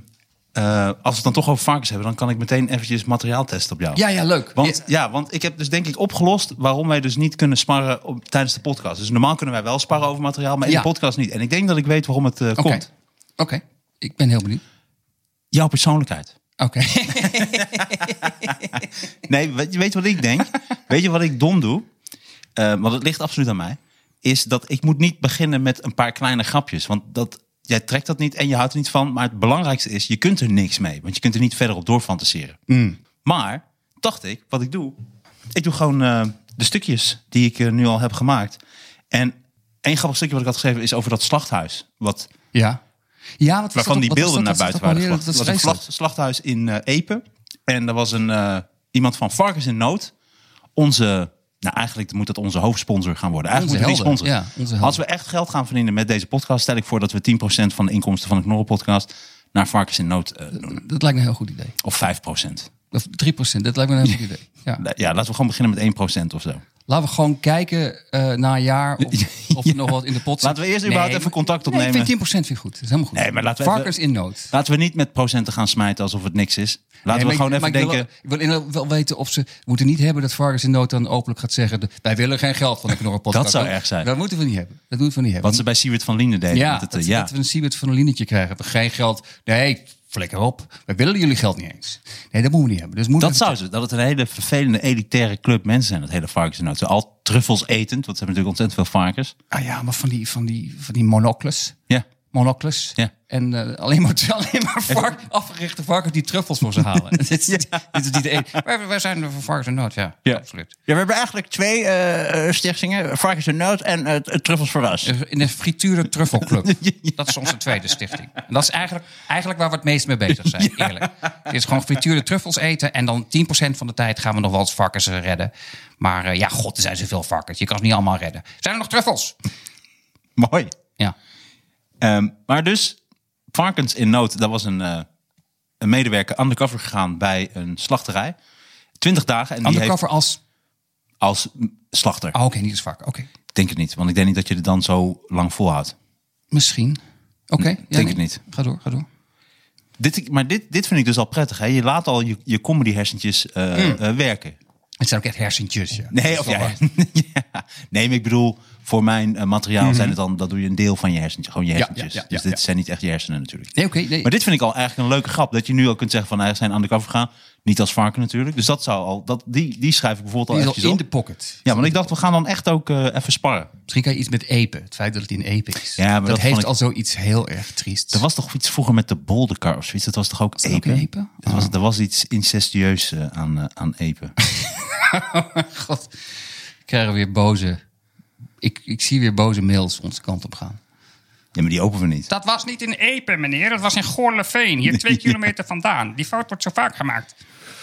eh, als we het dan toch over varkens hebben, dan kan ik meteen eventjes materiaal testen op jou. Ja, ja, leuk. Want, Ja. ja, want ik heb dus denk ik opgelost waarom wij dus niet kunnen sparren op, tijdens de podcast. Dus normaal kunnen wij wel sparren over materiaal, maar in Ja. de podcast niet. En ik denk dat ik weet waarom het eh, komt. oké. Ik ben heel benieuwd. Jouw persoonlijkheid. Oké. Nee, weet je, weet wat ik denk? weet je wat ik dom doe? Eh, want het ligt absoluut aan mij. Is dat ik moet niet beginnen met een paar kleine grapjes. Want dat, jij trekt dat niet en je houdt er niet van. Maar het belangrijkste is, je kunt er niks mee. Want je kunt er niet verder op doorfantaseren. Maar, dacht ik, wat ik doe... Ik doe gewoon eh, de stukjes die ik eh, nu al heb gemaakt. En één grappig stukje wat ik had geschreven is over dat slachthuis. Wat, ja. Ja, wat waarvan dat- die wat beelden naar dat? buiten Dat waren gebracht. Het was een dat is slacht- slachthuis in eh, Epe. En er was een, iemand van Varkens in Nood. Onze, nou eigenlijk moet dat onze hoofdsponsor gaan worden. Eigenlijk Onze moeten die ja, helden. Als we echt geld gaan verdienen met deze podcast, stel ik voor dat we 10% van de inkomsten van de Knorren podcast naar Varkens in Nood eh, doen. Dat lijkt me een heel goed idee. Of 5%. Of 3%, dat lijkt me een heel goed idee. Ja. Ja, laten we gewoon beginnen met 1% of zo. Laten we gewoon kijken eh, na een jaar of, of er nog wat in de pot zit. Laten we eerst überhaupt even contact Nee, opnemen. ik vind 10% vind ik goed. Dat is helemaal goed. Nee, maar laten we Varkens even- in nood. Laten we niet met procenten gaan smijten alsof het niks is. Laten Nee, we gewoon ik, even ik wil denken... Ik wil inderdaad wel weten of ze... Moeten niet hebben dat Varkens in nood dan openlijk gaat zeggen... wij willen geen geld van de Knorren podcast. Dat zou erg zijn. Dat moeten we niet hebben. Dat moeten we niet hebben. Wat ze bij Siewert van Lienen deden. ja, het, dat, ja. dat we een Siebert van een linnetje krijgen. We geen geld. Nee, flikker op. Wij willen jullie geld niet eens. Nee, dat moeten we niet hebben. Dus we moeten Dat even zou ze. Dat het een hele vervelende, elitaire club mensen zijn. Dat hele varkens en nood. Ze al truffels etend. Want ze hebben natuurlijk ontzettend veel varkens. Ah ja, maar van die, van die, van die monocles. Ja. Monocles. Ja. En eh, alleen maar, alleen maar vark, afgerichte varkens die truffels voor ze halen. dit, is, dit is niet de enige. Wij, wij zijn er voor varkens en nood, ja. Ja. Absoluut. Ja, we hebben eigenlijk twee eh, stichtingen. Varkens en nood en truffels voor us. In de frituurde truffelclub. Dat is onze tweede stichting. En dat is eigenlijk, eigenlijk waar we het meest mee bezig zijn, eerlijk. Het is gewoon frituurde truffels eten. En dan 10% van de tijd gaan we nog wel eens varkens eh, redden. Maar eh, ja, god, er zijn zoveel varkens. Je kan ze niet allemaal redden. Zijn er nog truffels? Mooi. Ja. Ehm, maar dus, varkens in nood. Dat was een, eh, een medewerker undercover gegaan bij een slachterij. 20 dagen. En die heeft Undercover als... als mm, slachter. Oh, oké, niet als varken. Oké. Ik denk het niet. Want ik denk niet dat je het dan zo lang volhoudt. Misschien. Oké. denk nee. het niet. Ga door, ga door. Dit, maar dit, dit vind ik dus al prettig. Hè? Je laat al je, je comedy hersentjes eh, eh, werken. Het zijn ook echt hersentjes. Ja. Nee, of ja, ja. nee, maar ik bedoel, voor mijn eh, materiaal zijn het dan, dat doe je een deel van je hersentjes, gewoon je Mhm. Ja, hersentjes. ja, ja, dus dit zijn niet echt je hersenen natuurlijk. Nee, oké. nee. Maar dit vind ik al eigenlijk een leuke grap, dat je nu al kunt zeggen van, hij zijn undercover gegaan, niet als varken natuurlijk. Dus dat zou al, dat, die, die schrijf ik bijvoorbeeld Die al is al in op. de pocket. Ja, want ik dacht, we gaan dan echt ook eh, even sparren. Misschien kan je iets met epen. Het feit dat het in epen is. Ja, maar dat, dat heeft ik- al zoiets heel erg triest. Er was toch iets vroeger met de bolderkar of zoiets, dat was toch ook dat ook epen? epen? Er, was, er was iets incestueus eh, aan, aan epen. God, krijgen we weer boze. Ik, ik zie weer boze mails onze kant op gaan. Ja, maar die openen we niet. Dat was niet in Epen, meneer. Dat was in Goorleveen. Hier twee kilometer vandaan. Die fout wordt zo vaak gemaakt.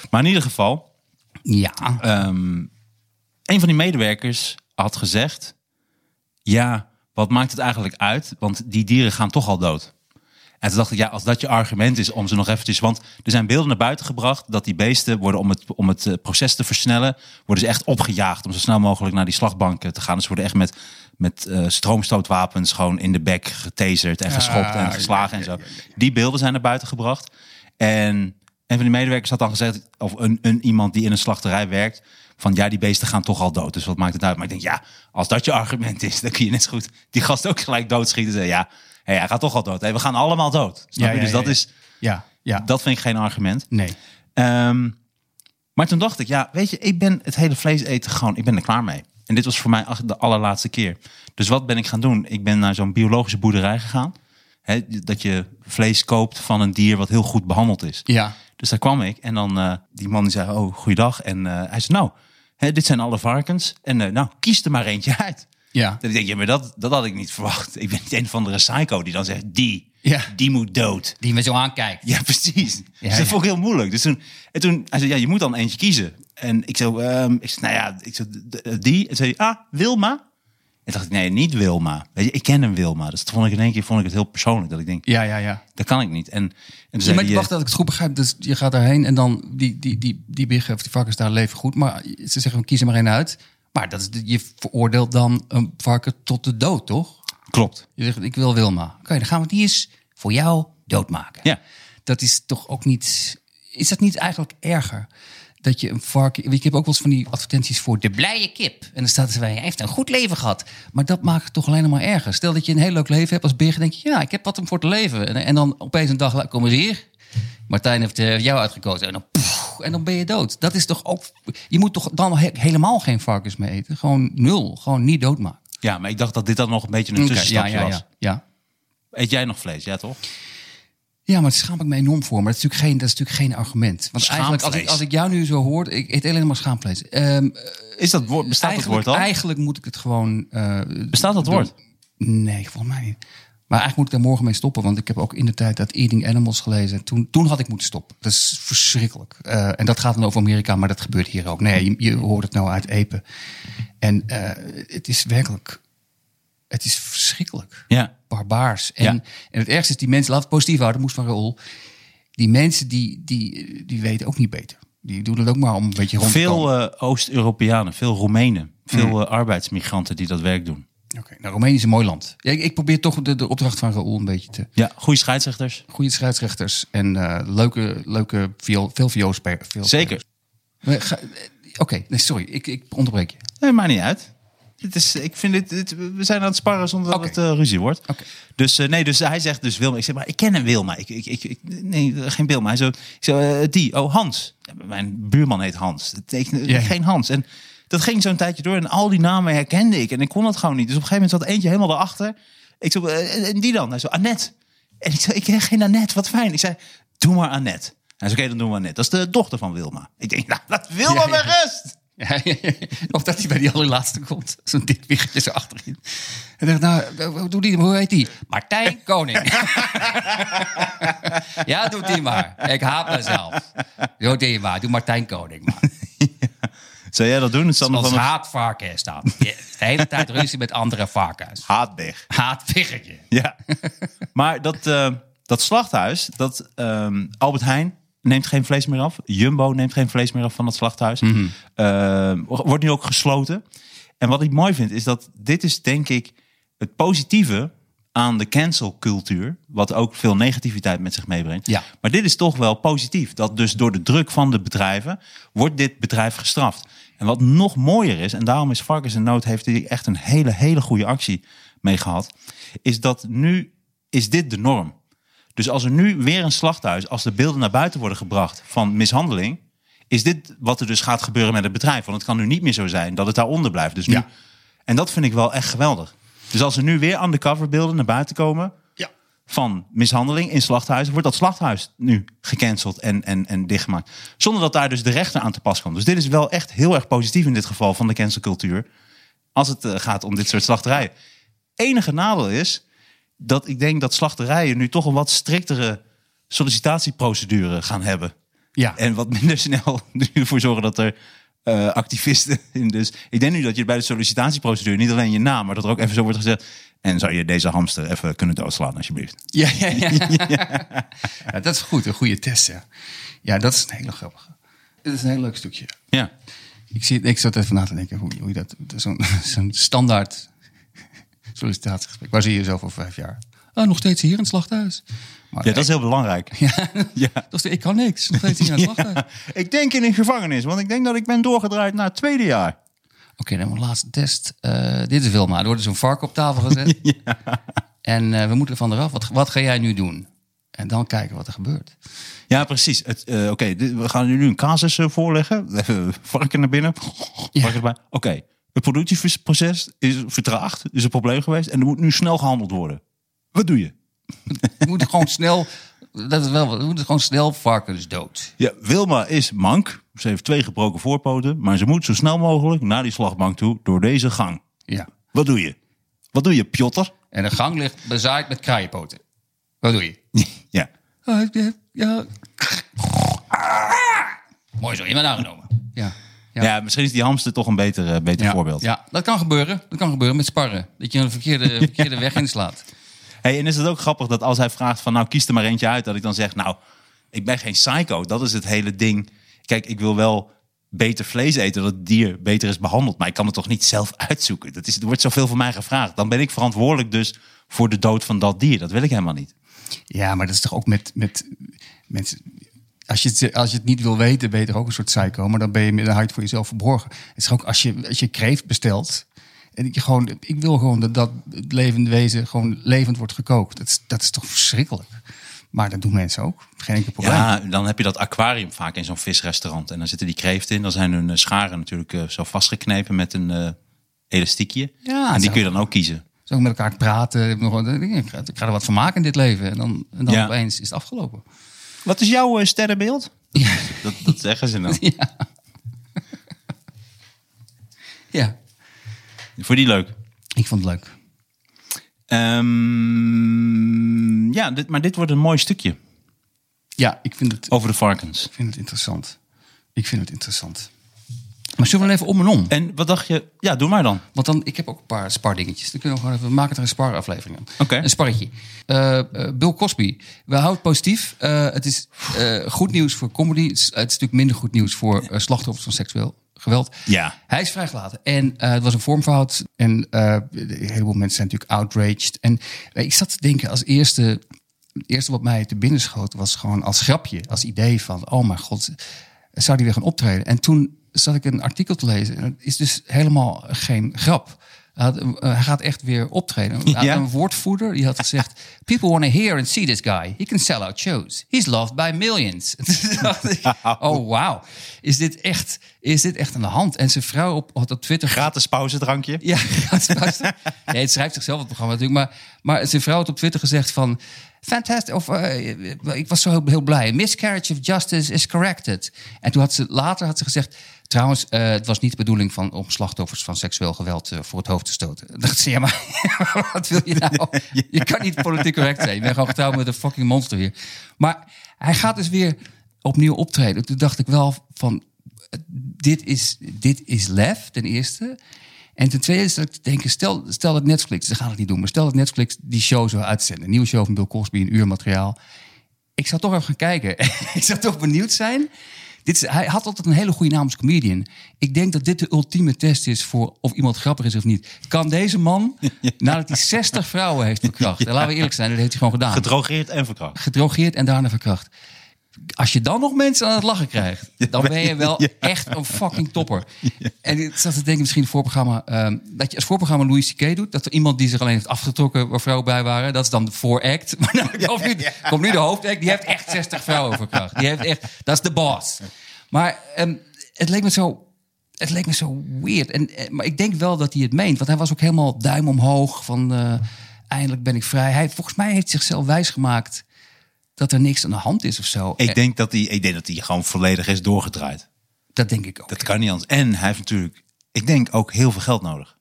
Maar in ieder geval, Ja. Ehm, een van die medewerkers had gezegd: Ja, wat maakt het eigenlijk uit? Want die dieren gaan toch al dood. En toen dacht ik, ja, als dat je argument is om ze nog eventjes... Want er zijn beelden naar buiten gebracht dat die beesten worden om het, om het eh, proces te versnellen... worden ze echt opgejaagd om zo snel mogelijk naar die slagbanken te gaan. Dus ze worden echt met, met eh, stroomstootwapens gewoon in de bek getaserd en geschopt en geslagen en zo. Die beelden zijn naar buiten gebracht. En een van die medewerkers had dan gezegd, of een, een iemand die in een slachterij werkt, van ja, die beesten gaan toch al dood. Dus wat maakt het uit? Maar ik denk, ja, als dat je argument is, dan kun je net zo goed die gast ook gelijk doodschieten. En zeggen, ja, hij gaat toch al dood. We gaan allemaal dood. Snap Ja, je? dus dat is, Ja, ja. dat vind ik geen argument. nee. Ehm, maar toen dacht ik, ja, weet je, ik ben het hele vlees eten gewoon, ik ben er klaar mee. En dit was voor mij de allerlaatste keer. Dus wat ben ik gaan doen? Ik ben naar zo'n biologische boerderij gegaan. Hè, dat je vlees koopt van een dier wat heel goed behandeld is. Ja. Dus daar kwam ik en dan eh, die man die zei, oh, goeiedag. En eh, hij zei, nou, hè, dit zijn alle varkens. En eh, nou, kies er maar eentje uit. Ja. Dan denk ja, maar dat, dat had ik niet verwacht. Ik ben niet een van de psycho die dan zegt, die, Ja. die moet dood. Die me zo aankijkt. Ja, precies. dus dat ja. vond ik heel moeilijk. Dus toen, en toen hij zei, ja, je moet dan eentje kiezen. En ik zo, ehm, ik zei, nou ja, ik zo, d- die. En zei hij, ah, Wilma. En dacht ik, nee, niet Wilma. Weet je, ik ken een Wilma. Dus toen vond ik in één keer vond ik het heel persoonlijk. Dat ik denk, Ja, ja, ja. dat kan ik niet. En, en toen Ja, maar wacht eh, dat ik het goed begrijp. Dus je gaat daarheen en dan die, die, die, die biggen of die varkens daar leven goed. Maar ze zeggen, kies er maar één uit. Maar dat is, de- je veroordeelt dan een varken tot de dood, toch? klopt. Je zegt, ik wil Wilma. Oké, dan gaan we die eens voor jou doodmaken. Ja. Dat is toch ook niet... Is dat niet eigenlijk erger? Dat je een varken... weet je, Ik heb ook wel eens van die advertenties voor de blije kip. En dan staat er bij, hij heeft een goed leven gehad. Maar dat maakt het toch alleen maar erger. Stel dat je een heel leuk leven hebt als beer. Denk je, ja, ik heb wat om voor te leven. En, en dan opeens een dag later, kom eens hier. Martijn heeft eh, jou uitgekozen. En dan, en dan ben je dood. Dat is toch ook... Je moet toch dan he- helemaal geen varkens meer eten? Gewoon nul. Gewoon niet doodmaken. Ja, maar ik dacht dat dit dan nog een beetje een tussenstapje ja, ja, was. ja, ja. Eet jij nog vlees? Ja, toch? Ja, maar daar schaam ik me enorm voor. Maar dat is natuurlijk geen, dat is natuurlijk geen argument. Want eigenlijk, als ik, als ik jou nu zo hoor, ik eet alleen maar schaamvlees. Ehm, Is dat woord, bestaat dat eigenlijk, woord al? Eigenlijk moet ik het gewoon... eh, Bestaat dat doen. woord? Nee, volgens mij niet. Maar eigenlijk moet ik daar morgen mee stoppen. Want ik heb ook in de tijd dat Eating Animals gelezen. Toen, toen had ik moeten stoppen. Dat is verschrikkelijk. Eh, en dat gaat dan over Amerika, maar dat gebeurt hier ook. Nee, je, je hoort het nou uit Epen. En eh, het is werkelijk... Het is verschrikkelijk Ja. barbaars. En, Ja. en het ergste is, die mensen, laat het positief houden, moest van Raoul. Die mensen die, die, die weten ook niet beter. Die doen het ook maar om een beetje rond te Veel komen. eh, Oost-Europeanen, veel Roemenen, veel Mm. arbeidsmigranten die dat werk doen. Oké, nou, Roemenië is een mooi land. Ja, ik, ik probeer toch de, de opdracht van Raoul een beetje te... Ja, goede scheidsrechters. Goede scheidsrechters en eh, leuke, leuke viool, veel vioolspelers. veel Zeker. ga- eh, Oké, nee, sorry, ik, ik onderbreek je. Nee, maakt niet uit. Het is, ik vind dit, dit- we zijn aan het sparren zonder dat het eh, ruzie wordt. Oké. Dus eh, nee, dus hij zegt dus Wilma. Ik zeg maar, ik ken een Wilma. Ik, ik, ik, nee, geen Wilma. Hij zo, ik zo eh, die, oh Hans. Mijn buurman heet Hans. Het tekent-. Geen Hans. En dat ging zo'n tijdje door en al die namen herkende ik en ik kon dat gewoon niet. Dus op een gegeven moment zat eentje helemaal erachter. Ik zo, eh, en die dan? Hij zo, Annette. En ik zei, ik ken geen Annette, wat fijn. Ik zei, doe maar Annette. Hij zei, oké, dan doen we Annette. Dat is de dochter van Wilma. Ik denk, nou, laat Wilma Ja, ja. met rust. Ja, of dat hij bij die allerlaatste komt. Zo'n dik wiggetje zo achterin. En dacht, nou, hoe doe die? Hoe heet die? Martijn Koning. ja, doe die maar. Ik haat mezelf. Doe die maar. Doe Martijn Koning maar. Zou jij dat doen? Het Als van haatvarken is dat. De hele tijd ruzie met andere varkens. Haatberg. Haatwiggetje. Ja. maar dat, eh, dat slachthuis, dat ehm, Albert Heijn neemt geen vlees meer af. Jumbo neemt geen vlees meer af van dat slachthuis. Eh, wordt nu ook gesloten. En wat ik mooi vind, is dat dit is denk ik het positieve aan de cancelcultuur. Wat ook veel negativiteit met zich meebrengt. Ja. Maar dit is toch wel positief. Dat dus door de druk van de bedrijven wordt dit bedrijf gestraft. En wat nog mooier is, en daarom is Varkens en Nood heeft hier echt een hele, hele goede actie mee gehad. Is dat nu is dit de norm. Dus als er nu weer een slachthuis, als de beelden naar buiten worden gebracht van mishandeling, is dit wat er dus gaat gebeuren met het bedrijf. Want het kan nu niet meer zo zijn dat het daaronder blijft. Dus nu, Ja. En dat vind ik wel echt geweldig. Dus als er nu weer undercover beelden naar buiten komen. Van mishandeling in slachthuizen, wordt dat slachthuis nu gecanceld en, en, en dichtgemaakt. Zonder dat daar dus de rechter aan te pas komt. Dus dit is wel echt heel erg positief in dit geval van de cancelcultuur. Als het eh, gaat om dit soort slachterijen. Enige nadeel is dat ik denk dat slachterijen nu toch een wat striktere sollicitatieprocedure gaan hebben. Ja. En wat minder snel ervoor zorgen dat er eh, activisten. in. Dus ik denk nu dat je bij de sollicitatieprocedure niet alleen je naam, maar dat er ook even zo wordt gezegd. En zou je deze hamster even kunnen doodslaan, alsjeblieft? Ja, ja, ja. ja, dat is goed. Een goede test, ja. Ja, dat is een hele grappige. Dat is een heel leuk stukje. Ja. Ik, zie, ik zat even na te denken hoe, hoe je dat... Zo'n zo'n standaard sollicitatiegesprek. Waar zie je jezelf over vijf jaar? Ah, nog steeds hier in het slachthuis. Maar ja, dat is heel belangrijk. Ja, Ja. ik kan niks. Nog steeds het. Ik denk in een gevangenis, want ik denk dat ik ben doorgedraaid naar het tweede jaar. Oké, dan mijn laatste test. Eh, dit is Wilma. Er wordt zo'n vark op tafel gezet. En eh, we moeten van eraf. Wat, wat ga jij nu doen? En dan kijken wat er gebeurt. Ja, precies. Eh, Oké, we gaan nu een casus voorleggen. Varken naar binnen. Varken erbij. Oké, het productieproces is vertraagd. Is een probleem geweest. En er moet nu snel gehandeld worden. Wat doe je? We moeten gewoon snel... Dat is wel, we moeten gewoon snel varken is dood. Ja, Wilma is mank. Ze heeft twee gebroken voorpoten. Maar ze moet zo snel mogelijk naar die slagbank toe door deze gang. Ja. Wat doe je? Wat doe je, Piotr? En de gang ligt bezaaid met kraaienpoten. Wat doe je? Ja. Ah, ja, ja. Mooi zo, je bent aangenomen. Ja. Ja. Ja. misschien is die hamster toch een beter, eh, beter Ja, voorbeeld. Ja, dat kan gebeuren. Dat kan gebeuren met sparren. Dat je een verkeerde, verkeerde weg inslaat. En is het ook grappig dat als hij vraagt van nou kies er maar eentje uit, dat ik dan zeg nou ik ben geen psycho. Dat is het hele ding. Kijk, ik wil wel beter vlees eten, dat dier beter is behandeld, maar ik kan het toch niet zelf uitzoeken. Dat is, er wordt zoveel van mij gevraagd. Dan ben ik verantwoordelijk dus voor de dood van dat dier. Dat wil ik helemaal niet. Ja, maar dat is toch ook met, met mensen. Als je, het, als je het niet wil weten, ben je toch ook een soort psycho. Maar dan ben je met hart voor jezelf verborgen. Het is ook als je, als je kreeft bestelt. En je gewoon, ik wil gewoon dat, dat het levende wezen gewoon levend wordt gekookt. Dat is, dat is toch verschrikkelijk. Maar dat doen mensen ook. Geen enkel probleem. Ja, dan heb je dat aquarium vaak in zo'n visrestaurant. En dan zitten die kreeften in. Dan zijn hun eh, scharen natuurlijk eh, zo vastgeknepen met een eh, elastiekje. Ja, en die zo. kun je dan ook kiezen. Zo met elkaar praten. Ik, heb nog, ik, ga, ik er wat van maken in dit leven. En dan, en dan Ja. opeens is het afgelopen. Wat is jouw sterrenbeeld? Ja. Dat, dat zeggen ze dan. ja, Voor die leuk. ik vond het leuk. Ehm, ja, dit, maar dit wordt een mooi stukje Ja, ik vind het, over de varkens. ik vind het interessant. Ik vind het interessant. Maar zullen we even om en om? En wat dacht je? Ja, doe maar dan. Want dan, ik heb ook een paar spardingetjes. Dan kunnen we gewoon even, we maken er een sparaflevering aan. Oké. Een sparretje. Eh, Bill Cosby. We houden het positief. Eh, het is goed nieuws voor comedy. Het is, het is natuurlijk minder goed nieuws voor slachtoffers van seksueel geweld. Ja. Hij is vrijgelaten. En eh, het was een vormfout. En eh, een heleboel mensen zijn natuurlijk outraged. En eh, ik zat te denken als eerste... Het eerste wat mij te binnen schoot was gewoon als grapje. Als idee van, oh mijn god, zou die weer gaan optreden? En toen zat ik een artikel te lezen. En het is dus helemaal geen grap. Hij, had, hij gaat echt weer optreden. Hij had Ja. Een woordvoerder die had gezegd... People want to hear and see this guy. He can sell out shows. He's loved by millions. Ik, oh wow. Is dit, echt, is dit echt aan de hand? En zijn vrouw op, had op Twitter... Gratis pauzedrankje. Ja, het, was- nee, het schrijft zichzelf het programma natuurlijk. Maar, maar zijn vrouw had op Twitter gezegd van... Fantastic, of eh, ik was zo heel, heel blij. Miscarriage of justice is corrected. En toen had ze later had ze gezegd... Trouwens, eh, het was niet de bedoeling van, om slachtoffers van seksueel geweld eh, voor het hoofd te stoten. Dan dacht ze, ja, maar wat wil je nou? Je kan niet politiek correct zijn. Je bent gewoon getrouwd met een fucking monster hier. Maar hij gaat dus weer opnieuw optreden. Toen dacht ik wel van, dit is, dit is lef, ten eerste. En ten tweede is dat ik te denken, stel, stel dat Netflix, ze gaan het niet doen, maar stel dat Netflix die show zou uitzenden. Een nieuwe show van Bill Cosby, een uur materiaal. Ik zou toch even gaan kijken. ik zou toch benieuwd zijn. Dit is, hij had altijd een hele goede naam als comedian. Ik denk dat dit de ultieme test is voor of iemand grappig is of niet. Kan deze man, nadat hij 60 vrouwen heeft verkracht, en laten we eerlijk zijn, dat heeft hij gewoon gedaan Gedrogeerd en verkracht. gedrogeerd en daarna verkracht. Als je dan nog mensen aan het lachen krijgt, dan ben je wel Ja. echt een fucking topper. En ik zat te denken, misschien het voorprogramma, ehm, dat je als voorprogramma Louis C.K. doet, dat er iemand die zich alleen heeft afgetrokken waar vrouwen bij waren, dat is dan de vooract. Maar dan komt, nu, komt nu de hoofdact, die heeft echt 60 vrouwen verkracht. Die heeft echt, dat is de boss. Maar ehm, het leek me zo het leek me zo weird. En, eh, maar ik denk wel dat hij het meent. Want hij was ook helemaal duim omhoog van... eh, eindelijk ben ik vrij. Hij, volgens mij heeft zichzelf wijsgemaakt... dat er niks aan de hand is of zo. Eh, Ik denk dat hij, ik denk dat hij gewoon volledig is doorgedraaid. dat denk ik ook. Dat kan niet anders. En hij heeft natuurlijk, ik denk ook heel veel geld nodig.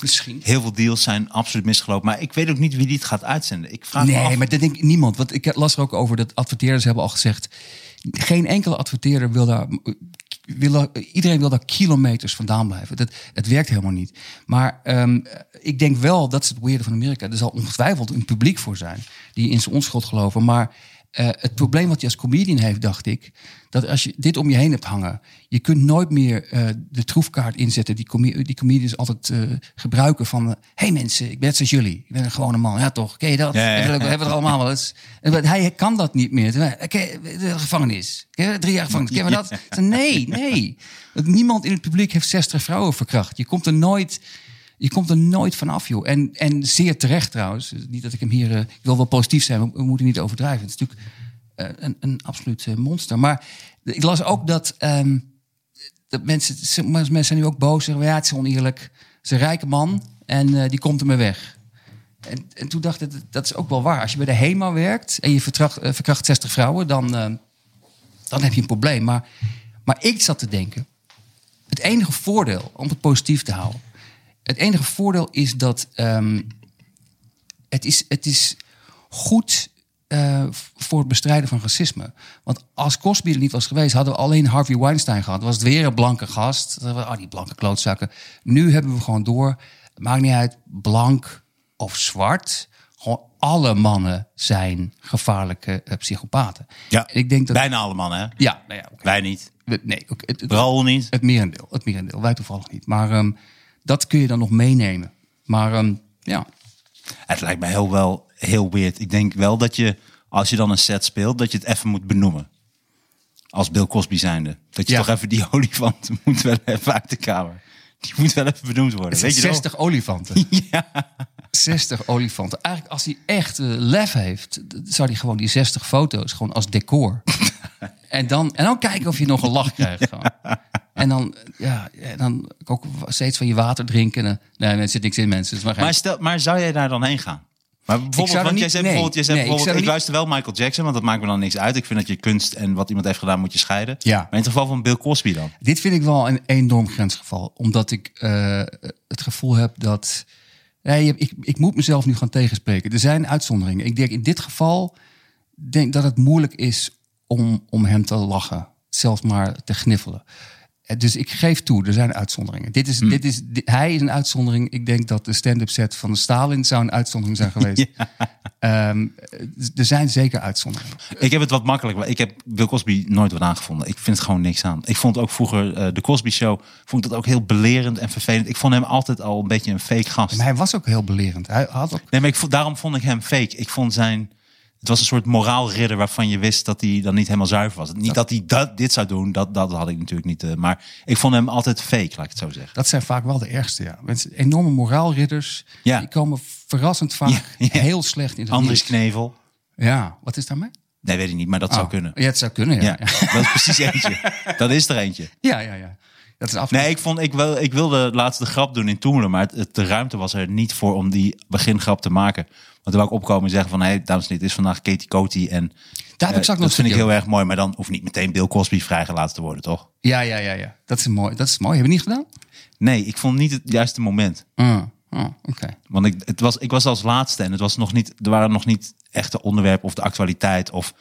Misschien. Heel veel deals zijn absoluut misgelopen. Maar ik weet ook niet wie die het gaat uitzenden. Ik vraag me Nee, af. maar dat denk ik niemand. Want ik las er ook over dat adverteerders hebben al gezegd... geen enkele adverteerder wil daar iedereen wil daar kilometers vandaan blijven. Dat, het werkt helemaal niet. Maar ehm, ik denk wel, dat is het weirde van Amerika. Er zal ongetwijfeld een publiek voor zijn die in zijn onschuld geloven. Maar eh, het probleem wat je als comedian heeft, dacht ik, dat als je dit om je heen hebt hangen, je kunt nooit meer eh, de troefkaart inzetten die, come die comedians altijd eh, gebruiken van, hé hey mensen, ik ben net zoals jullie, ik ben een gewone man, ja toch, ken je dat? Ja. Hebben we er allemaal wel eens. En hij kan dat niet meer. De gevangenis, drie jaar gevangenis, ken je dat? Nee, nee. Want Niemand in het publiek heeft 60 vrouwen verkracht. Je komt er nooit... Je komt er nooit vanaf, joh. En, en zeer terecht trouwens. Niet dat ik hem hier... eh, ik wil wel positief zijn, maar we moeten niet overdrijven. Het is natuurlijk eh, een, een absoluut eh, monster. Maar ik las ook dat, ehm, dat mensen... Mensen zijn nu ook boos. Zeggen, ja, het is oneerlijk. Het is een rijke man en eh, die komt ermee weg. En, en toen dacht ik, dat, is ook wel waar. Als je bij de HEMA werkt en je eh, verkracht 60 vrouwen... dan, eh, dan heb je een probleem. Maar, maar ik zat te denken... Het enige voordeel, om het positief te houden... Het enige voordeel is dat ehm, het, is, het is goed eh, voor het bestrijden van racisme. Want als Cosby er niet was geweest, hadden we alleen Harvey Weinstein gehad. Was het weer een blanke gast. We, Oh, die blanke klootzakken. Nu hebben we gewoon door. Maakt niet uit, blank of zwart. Gewoon alle mannen zijn gevaarlijke eh, psychopaten. Ja, En ik denk dat. bijna allemaal, hè? Ja, nou ja. Wij niet. We- Nee, oké, het, het, Raoul niet. het merendeel. Het merendeel. Wij toevallig niet. Maar ehm, dat kun je dan nog meenemen. Maar ehm, ja. Het lijkt mij heel wel heel weird. Ik denk wel dat je, als je dan een set speelt, dat je het even moet benoemen. Als Bill Cosby zijnde. Dat je Ja. toch even die olifant moet wel even uit de kamer. Die moet wel even benoemd worden. Weet zijn je 60 olifanten. Ja. 60 olifanten. Eigenlijk, als hij echt eh, lef heeft, zou hij gewoon die 60 foto's gewoon als decor. en, dan, en dan kijken of je nog een lach krijgt. En dan, ja, en dan ook steeds van je water drinken. En, eh, nee, er zit niks in, mensen. Maar, stel, maar zou jij daar dan heen gaan? Maar bijvoorbeeld, want niet- jij zei nee, bijvoorbeeld, jij zei nee, ik bijvoorbeeld zou ik, er luister wel Michael Jackson, want dat maakt me dan niks uit. Ik vind dat je kunst en wat iemand heeft gedaan moet je scheiden. Ja. Maar in het geval van Bill Cosby dan? Dit vind ik wel een enorm grensgeval. Omdat ik eh, het gevoel heb dat. Nee, ik, ik moet mezelf nu gaan tegenspreken. Er zijn uitzonderingen. Ik denk in dit geval denk dat het moeilijk is om, om hem te lachen. Zelfs maar te gniffelen. Eh, Dus ik geef toe, er zijn uitzonderingen. Dit is, dit is, dit- hij is een uitzondering. Ik denk dat de stand-up set van de Stalin zou een uitzondering zijn geweest. Ehm, er zijn zeker uitzonderingen. Ik heb het wat makkelijk. Ik heb Bill Cosby nooit wat aangevonden. Ik vind het gewoon niks aan. Ik vond ook vroeger eh, de Cosby Show vond ik dat ook heel belerend en vervelend. Ik vond hem altijd al een beetje een fake gast. Maar hij was ook heel belerend. Hij had ook Nee, maar ik vond, daarom vond ik hem fake. Ik vond zijn. Het was een soort moraalridder waarvan je wist dat hij dan niet helemaal zuiver was. Niet dat hij dat, dit zou doen, dat, dat had ik natuurlijk niet. eh, maar ik vond hem altijd fake, laat ik het zo zeggen. Dat zijn vaak wel de ergste, ja. Mensen, enorme moraalridders, Ja. die komen verrassend vaak Ja, ja. heel slecht in het Andries. Knevel. Ja, wat is daarmee? Nee, weet ik niet, maar dat zou Oh, kunnen. Ja, het zou kunnen, ja. Dat is precies eentje. Dat is er eentje. ja, ja. ja. Dat is af. Nee, ik, vond, ik, wil, ik wilde laatst de grap doen in Toemelen, maar het, het- de ruimte was er niet voor om die begingrap te maken. Want wou ik opkomen en zeggen van, hé, dames en heren, het is vandaag Katie Coty en Daar heb ik eh, dat vind ik heel erg mooi. Maar dan hoeft niet meteen Bill Cosby vrijgelaten te worden, toch? Ja, ja, ja, ja. Dat is mooi. Dat is mooi. Hebben we niet gedaan? Nee, ik vond niet het juiste moment. Oké. Want ik, het was, ik was als laatste en het was nog niet, er waren nog niet echte onderwerpen of de actualiteit of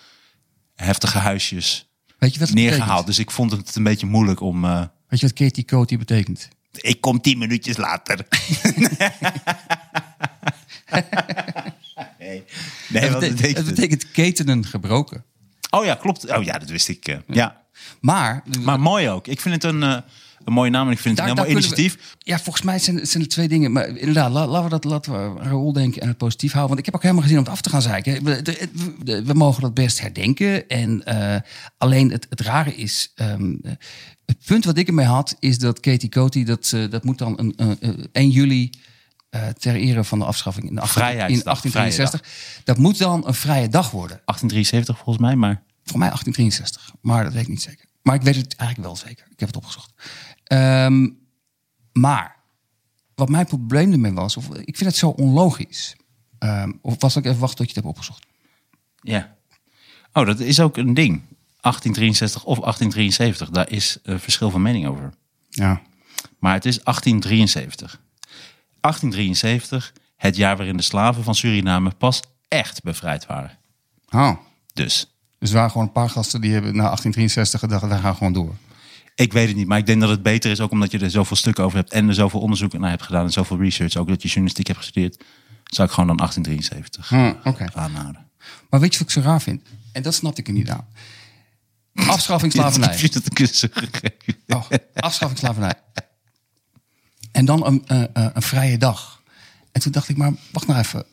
heftige huisjes Weet je wat neergehaald. betekent? Dus ik vond het een beetje moeilijk om... eh, Weet je wat Katie Coty betekent? ik kom tien minuutjes later. nee, nee het, betekent, betekent het betekent ketenen gebroken. Oh ja, klopt. Oh ja, dat wist ik. eh, ja. Maar, Maar mooi ook. Ik vind het een, eh, een mooie naam en ik vind het een heel mooi we- initiatief. ja, volgens mij zijn, zijn er twee dingen. Maar inderdaad, la- laten we dat laten we Raoul denken en het positief houden. Want ik heb ook helemaal gezien om het af te gaan zeiken. We, de- we, we mogen dat best herdenken. En eh, alleen het, het rare is. ehm, eh, het punt wat ik ermee had, is dat Katie Coty, dat, dat moet dan een 1 juli. Eh, ter ere van de afschaffing in, de 18 in Vrijheidsdag, 1863. Dat moet dan een vrije dag worden. 1873 volgens mij, maar Voor mij 1863, maar dat weet ik niet zeker. Maar ik weet het eigenlijk wel zeker. Ik heb het opgezocht. Ehm, maar wat mijn probleem ermee was, of ik vind het zo onlogisch. Ehm, of was ik even wachten tot je het hebt opgezocht? ja. Oh, dat is ook een ding. 1863 of 1873, daar is een verschil van mening over. Ja. Maar het is 1873. 1873, het jaar waarin de slaven van Suriname pas echt bevrijd waren. Oh. Dus Dus er waren gewoon een paar gasten die hebben na 1863 gedacht, wij gaan gewoon door. Ik weet het niet, maar ik denk dat het beter is ook omdat je er zoveel stukken over hebt en er zoveel onderzoek naar hebt gedaan en zoveel research, ook dat je journalistiek hebt gestudeerd. Zou ik gewoon dan 1873 Hm, oké. aanhouden. Maar weet je wat ik zo raar vind? En dat snapte ik er niet aan. Afschaffing slavernij. Oh, afschaffing slavernij. En dan een, eh, eh, een vrije dag. En toen dacht ik, maar wacht nou even.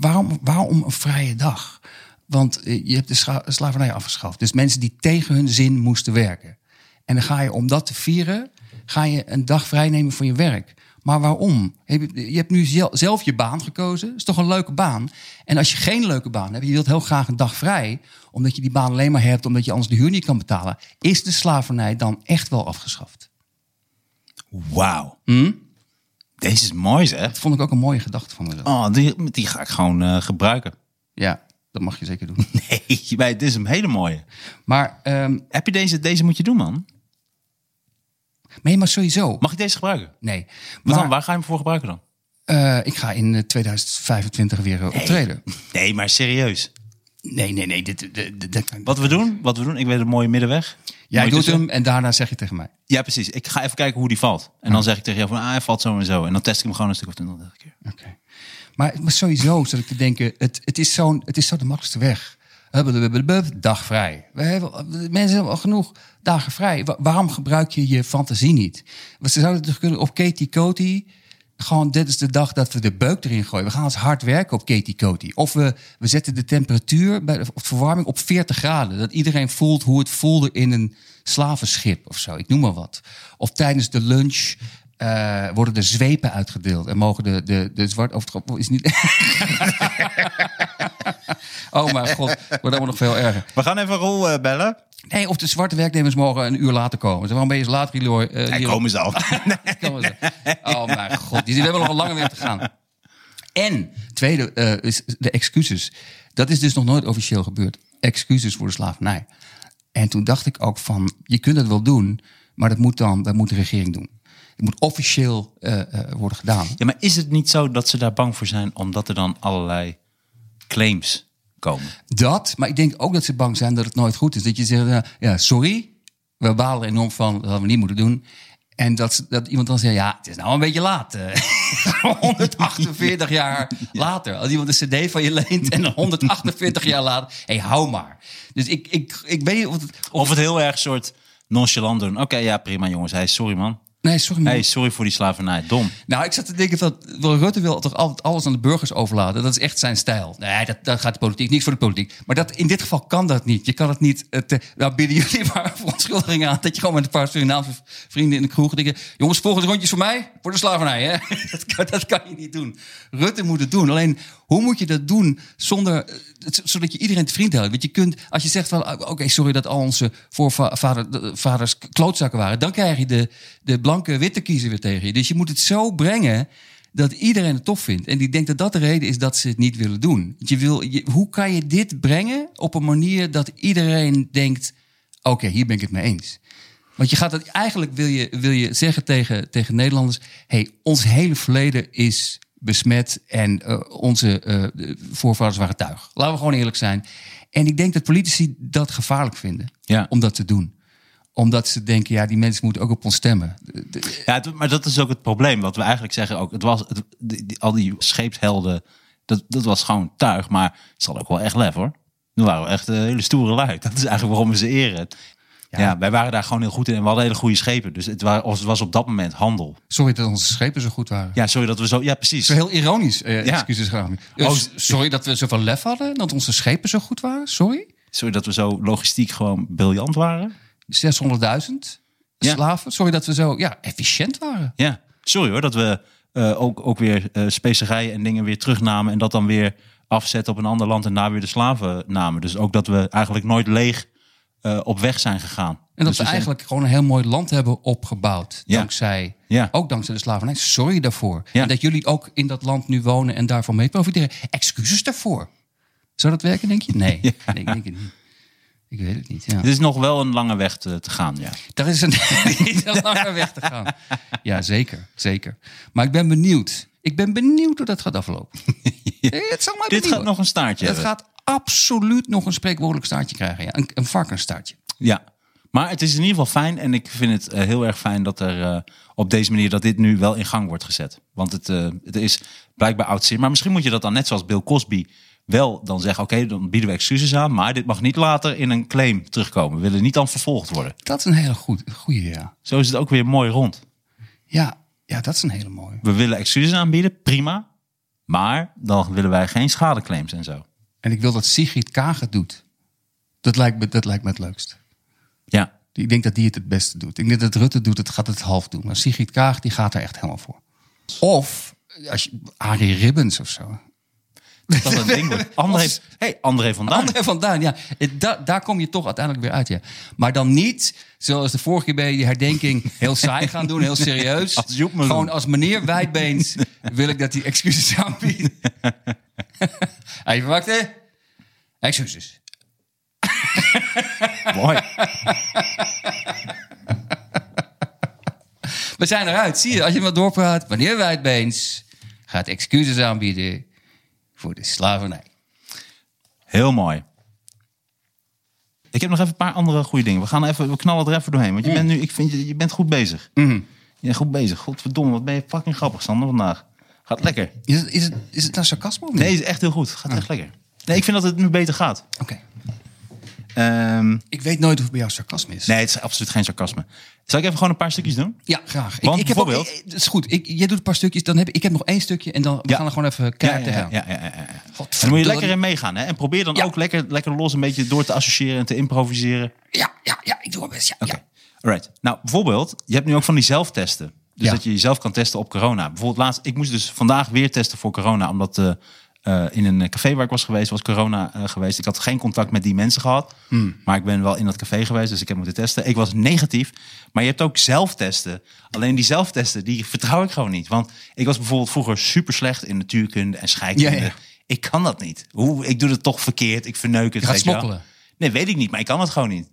Waarom, waarom een vrije dag? Want eh, je hebt de slavernij afgeschaft. Dus mensen die tegen hun zin moesten werken. En dan ga je om dat te vieren, ga je een dag vrij nemen van je werk. Maar waarom? Je hebt nu zel- zelf je baan gekozen. Dat is toch een leuke baan? En als je geen leuke baan hebt, je wilt heel graag een dag vrij, omdat je die baan alleen maar hebt, omdat je anders de huur niet kan betalen, is de slavernij dan echt wel afgeschaft? Wauw. Hm? Deze is mooi zeg. Dat vond ik ook een mooie gedachte van mezelf. Oh, die, die ga ik gewoon eh, gebruiken. Ja, dat mag je zeker doen. Nee, bij- dit is een hele mooie. Maar, ehm Heb je deze? Deze moet je doen, man. nee, maar sowieso. Mag ik deze gebruiken? Nee. Maar dan? Waar ga je hem voor gebruiken dan? eh, ik ga in eh, 2025 weer eh, optreden. Nee, maar serieus. Nee, nee, nee. Dit, dit, dit- dit- Wat we doen, wat we doen, ik weet een mooie middenweg. Jij doet hem en daarna zeg je tegen mij. Ja, precies. Ik ga even kijken hoe die valt. En dan zeg ik tegen jou van, ah, hij valt zo en zo. En dan test ik hem gewoon een stuk of twintig keer. Oké. Maar, maar sowieso zat ik te denken, het, het, is zo'n, het is zo de makkelijkste weg. Dag vrij. We hebben, mensen hebben al genoeg dagen vrij. Wa- waarom gebruik je je fantasie niet? Want ze zouden toch kunnen op Katie Coty... Gewoon, dit is de dag dat we de beuk erin gooien. We gaan eens hard werken op Katie Coty. Of we, we zetten de temperatuur bij de of verwarming op 40 graden. Dat iedereen voelt hoe het voelde in een slavenschip of zo. Ik noem maar wat. Of tijdens de lunch eh, worden er zwepen uitgedeeld. En mogen de, de, de zwart over het is niet. oh mijn god, wordt allemaal nog veel erger. We gaan even Rol eh, bellen. Nee, of de zwarte werknemers mogen een uur later komen. Ze waarom ben je zo laat, Riloy? Uh, Hij komen ze al. Komen ze. Oh mijn god, die, we hebben nog een lange weg te gaan. En, tweede, eh, is de excuses. Dat is dus nog nooit officieel gebeurd. Excuses voor de slavernij. En toen dacht ik ook van, je kunt het wel doen, maar dat moet dan, dat moet de regering doen. Het moet officieel eh, eh, worden gedaan. Ja, maar is het niet zo dat ze daar bang voor zijn omdat er dan allerlei claims komen? Dat, maar ik denk ook dat ze bang zijn dat het nooit goed is. Dat je zegt, eh, ja, sorry, we balen enorm van, dat hadden we niet moeten doen. En dat, ze- dat iemand dan zegt, ja, het is nou een beetje laat. eh. 148 jaar later. Als iemand een cd van je leent en dan 148 jaar later, hé, hey, hou maar. Dus ik, ik, ik weet niet of het... Of, Of het heel erg soort nonchalant doen. Oké, ja, prima jongens. Hey, sorry man. Nee, sorry man. Sorry voor die slavernij. Dom. Nou, ik zat te denken dat Rutte wil toch altijd alles aan de burgers overlaten. Dat is echt zijn stijl. Nee, dat, dat gaat de politiek. Niks voor de politiek. Maar dat, in dit geval kan dat niet. Je kan het niet. eh, te, nou, bieden jullie maar verontschuldigingen aan. Dat je gewoon met een paar Surinaamse vrienden in de kroeg. Jongens, volgende rondjes voor mij. Voor de slavernij, hè? Dat kan, dat kan je niet doen. Rutte moet het doen. Alleen, hoe moet je dat doen zonder. eh, zodat je iedereen te vriend houdt? Want je kunt, als je zegt van. Oké, sorry dat al onze voorvaders klootzakken waren. Dan krijg je de, de blanke witte kiezer weer tegen je. Dus je moet het zo brengen dat iedereen het tof vindt. En die denkt dat dat de reden is dat ze het niet willen doen. Je wil, hoe kan je dit brengen op een manier dat iedereen denkt... oké, hier ben ik het mee eens. Want je gaat het, eigenlijk wil je, wil je zeggen tegen, tegen Nederlanders... hey, ons hele verleden is besmet en eh, onze eh, de voorvaders waren tuig. Laten we gewoon eerlijk zijn. En ik denk dat politici dat gevaarlijk vinden Ja. om dat te doen omdat ze denken, ja, die mensen moeten ook op ons stemmen. Ja, maar dat is ook het probleem. Wat we eigenlijk zeggen ook. Het was, het, die, al die scheepshelden, dat, dat was gewoon tuig. Maar het zal ook wel echt lef hoor. Nu waren we echt een hele stoere lui. Dat is eigenlijk waarom we ze eren. Ja. wij waren daar gewoon heel goed in. En we hadden hele goede schepen. Dus het, of het was op dat moment handel. Sorry dat onze schepen zo goed waren. Ja, sorry dat we zo... Ja, precies. Zo heel ironisch, eh, Ja. excuses. Dus, Oh, sorry dat we zoveel lef hadden, dat onze schepen zo goed waren. Sorry. Sorry dat we zo logistiek gewoon briljant waren. 600.000 Ja. slaven. Sorry dat we zo ja, efficiënt waren. Ja, sorry hoor dat we eh, ook, ook weer eh, specerijen en dingen weer terugnamen en dat dan weer afzetten op een ander land en daar weer de slaven namen. Dus ook dat we eigenlijk nooit leeg eh, op weg zijn gegaan. En dat Dus zijn- eigenlijk gewoon een heel mooi land hebben opgebouwd. Ja. Dankzij, Ja. ook dankzij de slavernij. Sorry daarvoor. Ja. En dat jullie ook in dat land nu wonen en daarvan mee profiteren. Excuses daarvoor. Zou dat werken, denk je? Nee, nee ik denk het niet. Ik weet het niet. Ja. Het is nog wel een lange weg te, te gaan, ja. Daar is een, een lange weg te gaan. Ja, zeker, zeker. Maar ik ben benieuwd. Ik ben benieuwd hoe dat gaat aflopen. Het zal mij Dit gaat nog een staartje Het hebben. gaat absoluut nog een spreekwoordelijk staartje krijgen. Ja. Een, een varkensstaartje. Ja, Maar het is in ieder geval fijn. En ik vind het eh, heel erg fijn dat er eh, op deze manier dat dit nu wel in gang wordt gezet. Want het, eh, het is blijkbaar oud zeer. Maar misschien moet je dat dan net zoals Bill Cosby wel dan zeggen. Oké, dan bieden we excuses aan. Maar dit mag niet later in een claim terugkomen. We willen niet dan vervolgd worden. Dat is een hele goed, goede, ja. Zo is het ook weer mooi rond. ja. Ja, dat is een hele mooie. We willen excuses aanbieden, prima. Maar dan willen wij geen schadeclaims en zo. En ik wil dat Sigrid Kaag het doet. Dat lijkt me, dat lijkt me het leukst. Ja, Ik denk dat die het het beste doet. Ik denk dat Rutte doet, het gaat het half doen. Maar Sigrid Kaag, die gaat er echt helemaal voor. Of, als je, Arie Ribbens of zo. dat een ding wordt. André, hey, André van Duin. André van Duin, ja. Da- daar kom je toch uiteindelijk weer uit, ja. Maar dan niet, zoals de vorige keer bij die herdenking, heel saai gaan doen, heel serieus. Als. Gewoon als meneer Wijdbeens wil ik dat hij excuses aanbiedt. Even wachten. Excuses. Mooi. We zijn eruit. Zie je, als je maar doorpraat. Meneer Wijdbeens gaat excuses aanbieden voor de slavernij. Heel mooi. Ik heb nog even een paar andere goede dingen. We gaan even, we knallen er even doorheen. Want je bent nu, ik vind je, je bent goed bezig. Je bent goed bezig. Godverdomme, wat ben je fucking grappig, Sander, vandaag. Gaat lekker. Is het, is het, is het nou sarcasme of niet? Nee, is echt heel goed. Gaat echt lekker. Nee, ik vind dat het nu beter gaat. Oké. Ehm, Ik weet nooit of het bij jou sarcasme is. nee, het is absoluut geen sarcasme. Zal ik even gewoon een paar stukjes doen? Ja, graag. Want ik, ik heb ook, bijvoorbeeld- ik- dat is goed. Ik, jij doet een paar stukjes, dan heb ik, ik heb nog één stukje en dan we Ja. gaan er gewoon even kijken. ja, ja, ja, ja, ja. En dan moet je lekker in meegaan. Hè? En probeer dan ook lekker, lekker los een beetje door te associëren en te improviseren. Ja, ja, ja, ik doe mijn best. Ja, Oké. ja. Alright. Nou, bijvoorbeeld, je hebt nu ook van die zelftesten. Dus Ja. dat je jezelf kan testen op corona. Bijvoorbeeld laatst, ik moest dus vandaag weer testen voor corona. Omdat eh, eh, in een café waar ik was geweest, was corona eh, geweest. Ik had geen contact met die mensen gehad. Hmm. Maar ik ben wel in dat café geweest, dus ik heb moeten testen. Ik was negatief. Maar je hebt ook zelftesten. Alleen die zelftesten, die vertrouw ik gewoon niet. Want ik was bijvoorbeeld vroeger super slecht in natuurkunde en scheikunde. Ja, ja. Ik kan dat niet. Hoe, ik doe het toch verkeerd. Ik verneuk het. Je gaat smokkelen. Nee, weet ik niet. Maar ik kan het gewoon niet.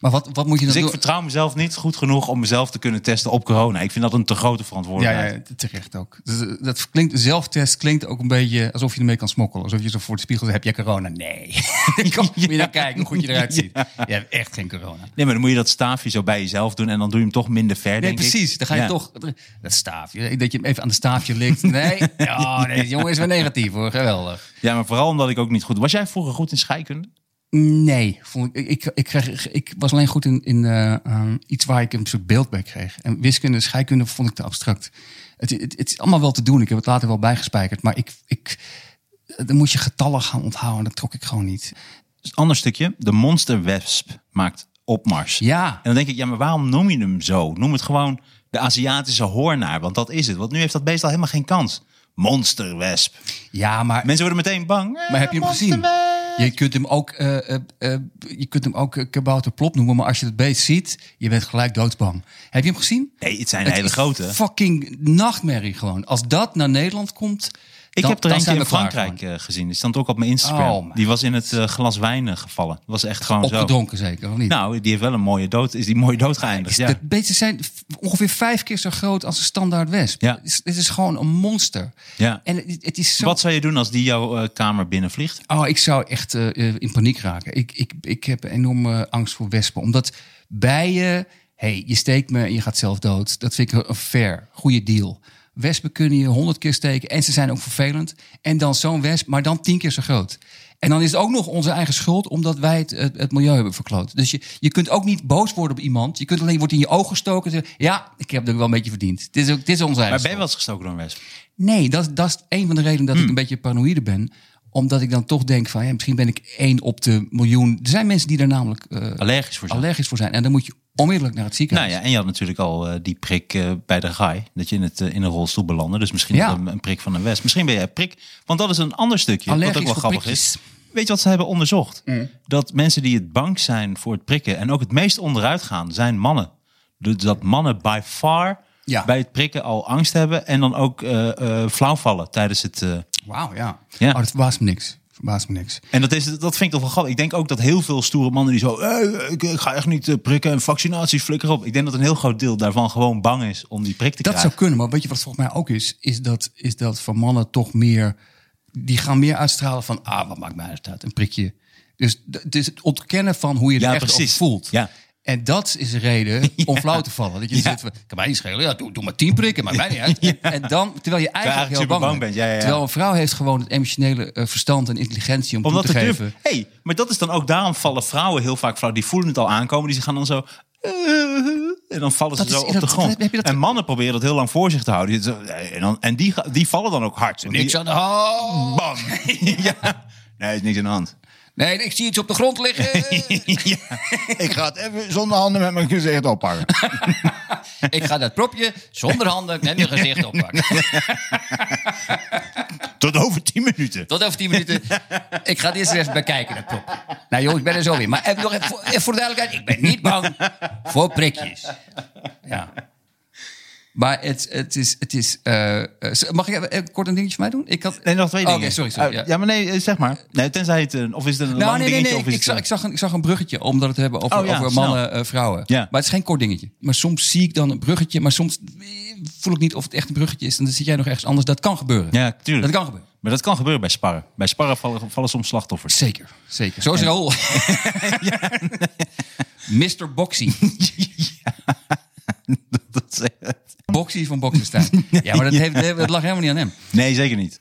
Maar wat, wat moet je dan Dus ik doen? vertrouw mezelf niet goed genoeg om mezelf te kunnen testen op corona. Ik vind dat een te grote Ja, verantwoordelijkheid. ja, terecht ook. Dus, eh, dat klinkt, zelftest klinkt ook een beetje alsof je ermee kan smokkelen. Alsof je zo voor de spiegel zegt, heb jij corona? Nee. Kom je naar kijken hoe goed je eruit ziet. Je hebt echt geen corona. Nee, maar dan moet je dat staafje zo bij jezelf doen en dan doe je hem toch minder ver, Nee, denk ik. precies. Dan ga je Ja. toch... Dat staafje, dat je hem even aan de staafje likt. Nee, ja, nee, jongen is weer negatief hoor. Geweldig. Ja, maar vooral omdat ik ook niet goed... Was jij vroeger goed in scheikunde? Nee, vond ik, ik, ik, kreeg, ik was alleen goed in, in eh, eh, iets waar ik een soort beeld bij kreeg. En wiskunde, scheikunde vond ik te abstract. Het, het, het is allemaal wel te doen. Ik heb het later wel bijgespijkerd. Maar ik, ik, dan moet je getallen gaan onthouden. Dat trok ik gewoon niet. Dus een ander stukje. De monster wesp maakt opmars. Ja, En dan denk ik, ja, maar waarom noem je hem zo? Noem het gewoon de Aziatische hoornaar, want dat is het. Want nu heeft dat beest al helemaal geen kans. Monsterwesp. ja maar, Mensen worden meteen bang. maar heb je hem gezien? Je kunt hem ook, eh, eh, je kunt hem ook eh, kabouter plop noemen. Maar als je het beest ziet, je bent gelijk doodsbang. Heb je hem gezien? Nee, het zijn Het hele grote. Fucking nachtmerrie gewoon. Als dat naar Nederland komt. Ik dan- heb er eentje in Frankrijk eh, gezien. Die stond ook op mijn Instagram. Oh, die was in het eh, glas wijn eh, gevallen. Dat was echt gewoon zo. Opgedronken zeker, of niet? Nou, die heeft wel een mooie dood. Is die mooie dood geëindigd? Ja. De beesten zijn ongeveer vijf keer zo groot als een standaard wesp. Ja. Het, is, het is gewoon een monster. Ja. En het, het is zo... Wat zou je doen als die jouw kamer binnenvliegt? Oh, ik zou echt in paniek raken. Ik, ik, ik heb enorme angst voor wespen. Omdat bijen... hey, je steekt me en je gaat zelf dood. Dat vind ik een fair, goede deal. Wespen kunnen je honderd keer steken en ze zijn ook vervelend. En dan zo'n wesp, maar dan tien keer zo groot. En dan is het ook nog onze eigen schuld, omdat wij het, het, het milieu hebben verkloot. Dus je, je kunt ook niet boos worden op iemand. Je kunt alleen wordt in je ogen gestoken. en zeggen, Ja, ik heb het ook wel een beetje verdiend. Het is, ook, het is onze eigen Maar ben je wel eens gestoken door een wesp? Nee, dat, dat is een van de redenen dat ik een beetje paranoïde ben. Omdat ik dan toch denk van, ja, misschien ben ik één op de miljoen. Er zijn mensen die daar namelijk eh, Allergisch voor zijn? allergisch voor zijn. En dan moet je onmiddellijk naar het Nou ziekenhuis. ja, en je had natuurlijk al eh, die prik eh, bij de gaai. Dat je in, het, eh, in een rolstoel belandde. Dus misschien Ja. een, een prik van een wesp. Misschien ben jij prik. Want dat is een ander stukje. wat ook wel grappig prikjes. is. Weet je wat ze hebben onderzocht? Dat mensen die het bang zijn voor het prikken. En ook het meest onderuit gaan, zijn mannen. Dus dat mannen by far Ja. bij het prikken al angst hebben. En dan ook flauw vallen tijdens het... Wauw, ja. Ja. Oh, dat me niks. Verbaast me niks. En dat, is, dat vind ik toch wel grappig. Ik denk ook dat heel veel stoere mannen die zo... "Eh, ik, ik ga echt niet eh, prikken en vaccinaties flikker op. Ik denk dat een heel groot deel daarvan gewoon bang is om die prik te Dat krijgen. zou kunnen, maar weet je wat volgens mij ook is? Is dat, is dat voor mannen toch meer... Die gaan meer uitstralen van, ah, wat maakt mij uit? Een prikje. Dus, d- dus het ontkennen van hoe je er Ja, echt voelt. Ja. En dat is een reden om flauw te vallen. Dat je zit van, kan mij niet schelen. Ja, doe, doe maar tien prikken, maar mij niet uit. En dan, terwijl je eigenlijk, heel bang, bang bent. Terwijl een vrouw heeft gewoon het emotionele eh, verstand en intelligentie om toe Omdat te de geven. Hé, hey, maar dat is dan ook daarom vallen vrouwen heel vaak flauw. Die voelen het al aankomen. Die gaan dan zo. eh, en dan vallen ze is- zo op dat- de grond. dat- En mannen proberen dat heel lang voor zich te houden. En, dan, en die, die vallen dan ook hard. Niks die- aan de hand. Bam. ja. Nee, is niks aan de hand. Nee, ik zie iets op de grond liggen. ja. Ik ga het even zonder handen met mijn gezicht oppakken. ik ga dat propje zonder handen met mijn gezicht oppakken. Tot over tien minuten. Tot over tien minuten. Ik ga het eerst even bekijken, dat propje. Nou jongens, ik ben er zo weer. Maar even nog even voor, even voor de duidelijkheid. Ik ben niet bang voor prikjes. Ja. Maar het, het is... Het is eh, eh, mag ik even, even kort een dingetje van mij doen? Ik had, Nee, nog twee Oh, dingen. Oké, sorry, sorry. Uh, ja. ja. maar nee, eh, zeg maar. Nee, tenzij het een... Of is het een Nou, lang nee, nee, dingetje? nee. Ik, het, zag, eh, ik, zag een, ik zag een bruggetje om dat het hebben over, Oh ja, over mannen, eh, vrouwen. Ja. Maar het is geen kort dingetje. Maar soms zie ik dan een bruggetje, maar soms eh, voel ik niet of het echt een bruggetje is. En dan zit jij nog ergens anders. Dat kan gebeuren. Ja, tuurlijk. Dat kan gebeuren. Maar dat kan gebeuren bij sparren. Bij sparren vallen, vallen soms slachtoffers. Zeker, zeker. Zo is Raoul. Mr. Boxy. dat Boxy van Boxenstein. Ja, maar dat, heeft, dat lag helemaal niet aan hem. Nee, zeker niet.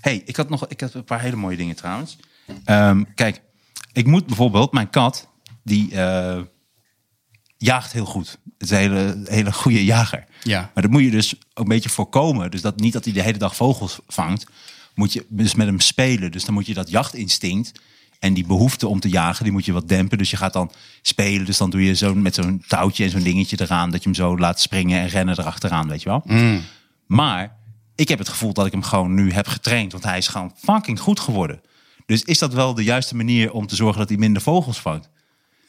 hey, ik had nog ik had een paar hele mooie dingen trouwens. Ehm, kijk, ik moet bijvoorbeeld... Mijn kat, die eh, jaagt heel goed. Het is een hele, hele goede jager. Ja. Maar dat moet je dus ook een beetje voorkomen. Dus dat niet dat hij de hele dag vogels vangt. Moet je dus met hem spelen. Dus dan moet je dat jachtinstinct... En die behoefte om te jagen, die moet je wat dempen. Dus je gaat dan spelen. Dus dan doe je zo met zo'n touwtje en zo'n dingetje eraan. Dat je hem zo laat springen en rennen erachteraan, weet je wel. Maar ik heb het gevoel dat ik hem gewoon nu heb getraind. Want hij is gewoon fucking goed geworden. Dus is dat wel de juiste manier om te zorgen dat hij minder vogels vangt?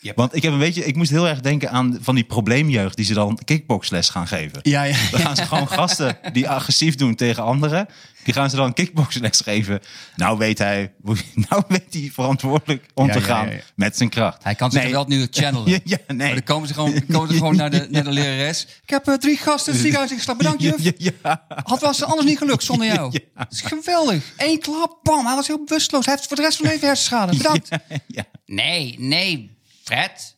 Yep. Want ik heb een beetje, ik moest heel erg denken aan van die probleemjeugd die ze dan kickboxles gaan geven. Ja, ja. Dan gaan ze gewoon gasten die agressief doen tegen anderen. Die gaan ze dan kickboxles geven. Nou weet hij, nou weet hij verantwoordelijk om Ja, te gaan ja, ja. met zijn kracht. Hij kan zich Nee. wel nu channelen. Ja, nee. Maar dan komen ze gewoon, komen ze gewoon naar, de, naar de lerares. Ik heb eh, drie gasten in het ziekenhuis ingeslagen. Bedankt, juf. Had was anders niet gelukt zonder jou. Ja. Dat is geweldig. Eén klap, bam. Hij was heel bewusteloos. Hij heeft voor de rest van zijn leven hersenschade. Bedankt. ja. Nee, nee, Fred.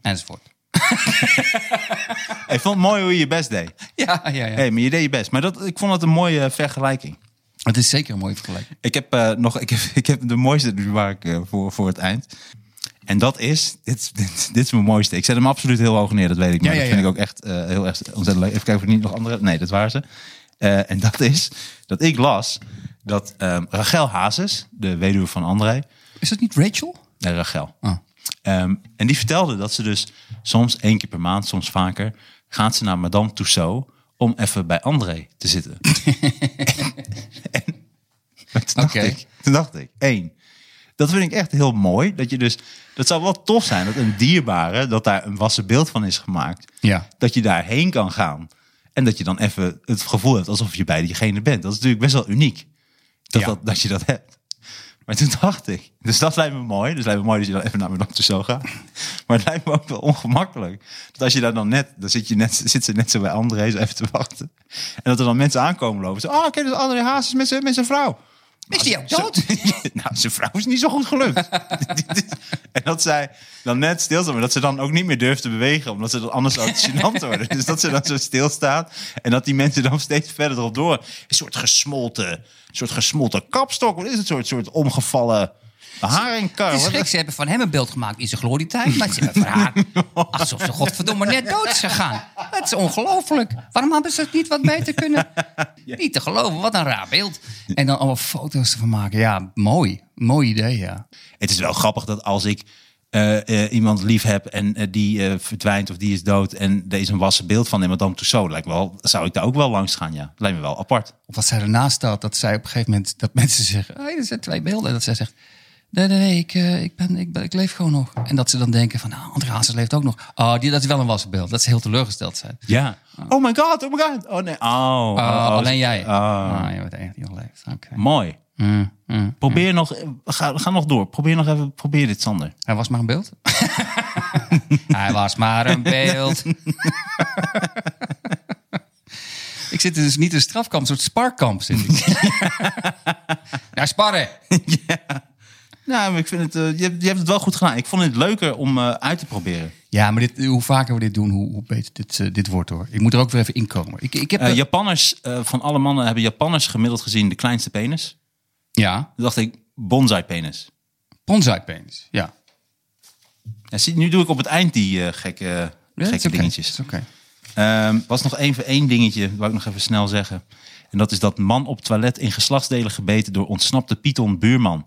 Enzovoort. Ik vond het mooi hoe je je best deed. Ja, ja, ja. Hey, maar je deed je best. Maar dat, ik vond het een mooie eh, vergelijking. Het is zeker een mooie vergelijking. Ik heb eh, nog, ik heb, ik heb de mooiste waar ik eh, voor, voor het eind. En dat is, dit, dit, dit is mijn mooiste. Ik zet hem absoluut heel hoog neer, dat weet ik. Maar Ja, ja, dat vind ik ook echt heel erg ontzettend leuk. Even kijken of ik niet nog andere. Nee, dat waren ze. En dat is dat ik las dat ehm, Rachel Hazes, de weduwe van André, Is dat niet Rachel? nee, Rachel. Oh. Ehm, en die vertelde dat ze dus soms één keer per maand, soms vaker, gaat ze naar Madame Tussauds om even bij André te zitten. en, toen, dacht Oké. ik, toen dacht ik, één, dat vind ik echt heel mooi. Dat je dus, dat zou wel tof zijn dat een dierbare, dat daar een wassen beeld van is gemaakt, Ja. dat je daarheen kan gaan. En dat je dan even het gevoel hebt alsof je bij diegene bent. Dat is natuurlijk best wel uniek. Dat, Ja. dat, dat je dat hebt. Maar toen dacht ik, dus dat lijkt me mooi. Dus lijkt me mooi dat je dan even naar Madame Tussauds gaat. Maar het lijkt me ook wel ongemakkelijk. Dat als je daar dan net, dan zit, je net, zit ze net zo bij André zo even te wachten. En dat er dan mensen aankomen lopen. Zo, oh, kijk, is André met zijn, met zijn vrouw. Is die ook dood? nou, zijn vrouw is niet zo goed gelukt. en dat zij dan net stilstaat, maar dat ze dan ook niet meer durft te bewegen, omdat ze dan anders zou het gênant worden. Dus dat ze dan zo stilstaat en dat die mensen dan steeds verder erop door. Een soort gesmolten, een soort gesmolten kapstok. Wat is het? Een soort, soort omgevallen haringkar. Het is ze hebben van hem een beeld gemaakt in zijn glorietijd. Maar ze hebben van haar alsof ze godverdomme net dood is gegaan. Het is ongelooflijk. Waarom hebben ze het niet wat beter kunnen? Niet te geloven, wat een raar beeld. En dan allemaal foto's ervan maken. Ja, mooi. Mooi idee, ja. Het is wel grappig dat als ik eh, eh, iemand lief heb en eh, die verdwijnt of die is dood en er is een wassen beeld van in Madame Tussauds, lijkt wel, zou ik daar ook wel langs gaan, ja. Lijkt me wel apart. Of wat zij ernaast staat, dat zij op een gegeven moment... dat mensen zeggen, hey, er zijn twee beelden. En dat zij zegt, nee, nee, nee, ik, eh, ik, ben, ik, ben, ik leef gewoon nog. En dat ze dan denken van, nou, André Hazes leeft ook nog. Oh, die, dat is wel een wassen beeld. Dat ze heel teleurgesteld zijn. Ja. Oh my god, oh my god. Oh nee. Oh, oh, Oh, oh, alleen jij. Oh. Ah, je bent de enige die nog leeft. Oké. Mooi. Mm, mm. Probeer nog, ga, ga nog door. Probeer nog even, probeer dit, Sander. Hij was maar een beeld. Hij was maar een beeld. ik zit dus niet in een strafkamp, een soort sparkamp zit ik. ja, sparren. Nou, ik vind het, eh, je, hebt, je hebt het wel goed gedaan. Ik vond het leuker om eh, uit te proberen. Ja, maar dit, hoe vaker we dit doen, hoe, hoe beter dit, eh, dit wordt hoor. Ik moet er ook weer even inkomen. Ik, ik heb, Japanners, eh, van alle mannen hebben Japanners gemiddeld gezien de kleinste penis. ja, Toen dacht ik, bonsai penis. bonsai penis. Ja. Ja, zie, nu doe ik op het eind die eh, gekke, Ja, gekke is oké, dingetjes. is oké. Ehm, was nog even één dingetje, wou ik nog even snel zeggen. En dat is dat man op toilet in geslachtsdelen gebeten door ontsnapte Python buurman.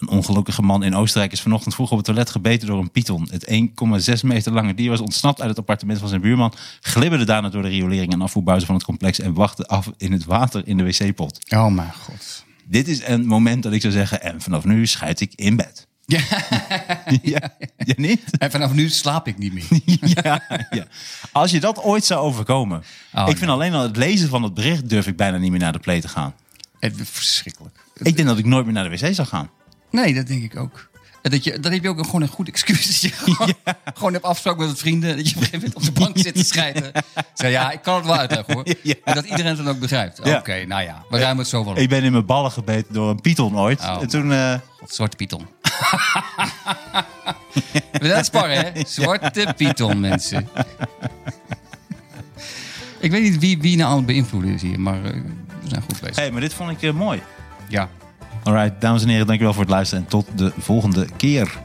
Een ongelukkige man in Oostenrijk is vanochtend vroeg op het toilet gebeten door een python. Het 1,6 meter lange dier was ontsnapt uit het appartement van zijn buurman, glibberde daarna door de riolering en afvoerbuizen van het complex en wachtte af in het water in de wc-pot. Oh mijn god. Dit is een moment dat ik zou zeggen, en vanaf nu scheid ik in bed. Ja. Ja, ja niet? En vanaf nu slaap ik niet meer. ja, ja. Als je dat ooit zou overkomen. Oh, ik vind alleen al het lezen van het bericht durf ik bijna niet meer naar de play te gaan. Het is verschrikkelijk. Ik denk dat ik nooit meer naar de wc zou gaan. Nee, dat denk ik ook. Dat je, dan heb je ook gewoon een goed excuus. Dat je gewoon, gewoon hebt afgesproken met vrienden. Dat je op een gegeven moment op de bank zit te schijten. Zeg ja, ik kan het wel uitleggen hoor. Ja. En dat iedereen het dan ook begrijpt. Ja. Oké, nou ja, we ruimen het zo wel op. Ik ben in mijn ballen gebeten door een python ooit. Oh. En toen... eh, zwarte python. we aan het sparren, hè? Zwarte python, mensen. ik weet niet wie, wie nou aan het beïnvloeden is hier, maar eh, we zijn goed bezig. hey, maar dit vond ik eh, mooi. Ja. Alright, dames en heren, dankjewel voor het luisteren. En tot de volgende keer.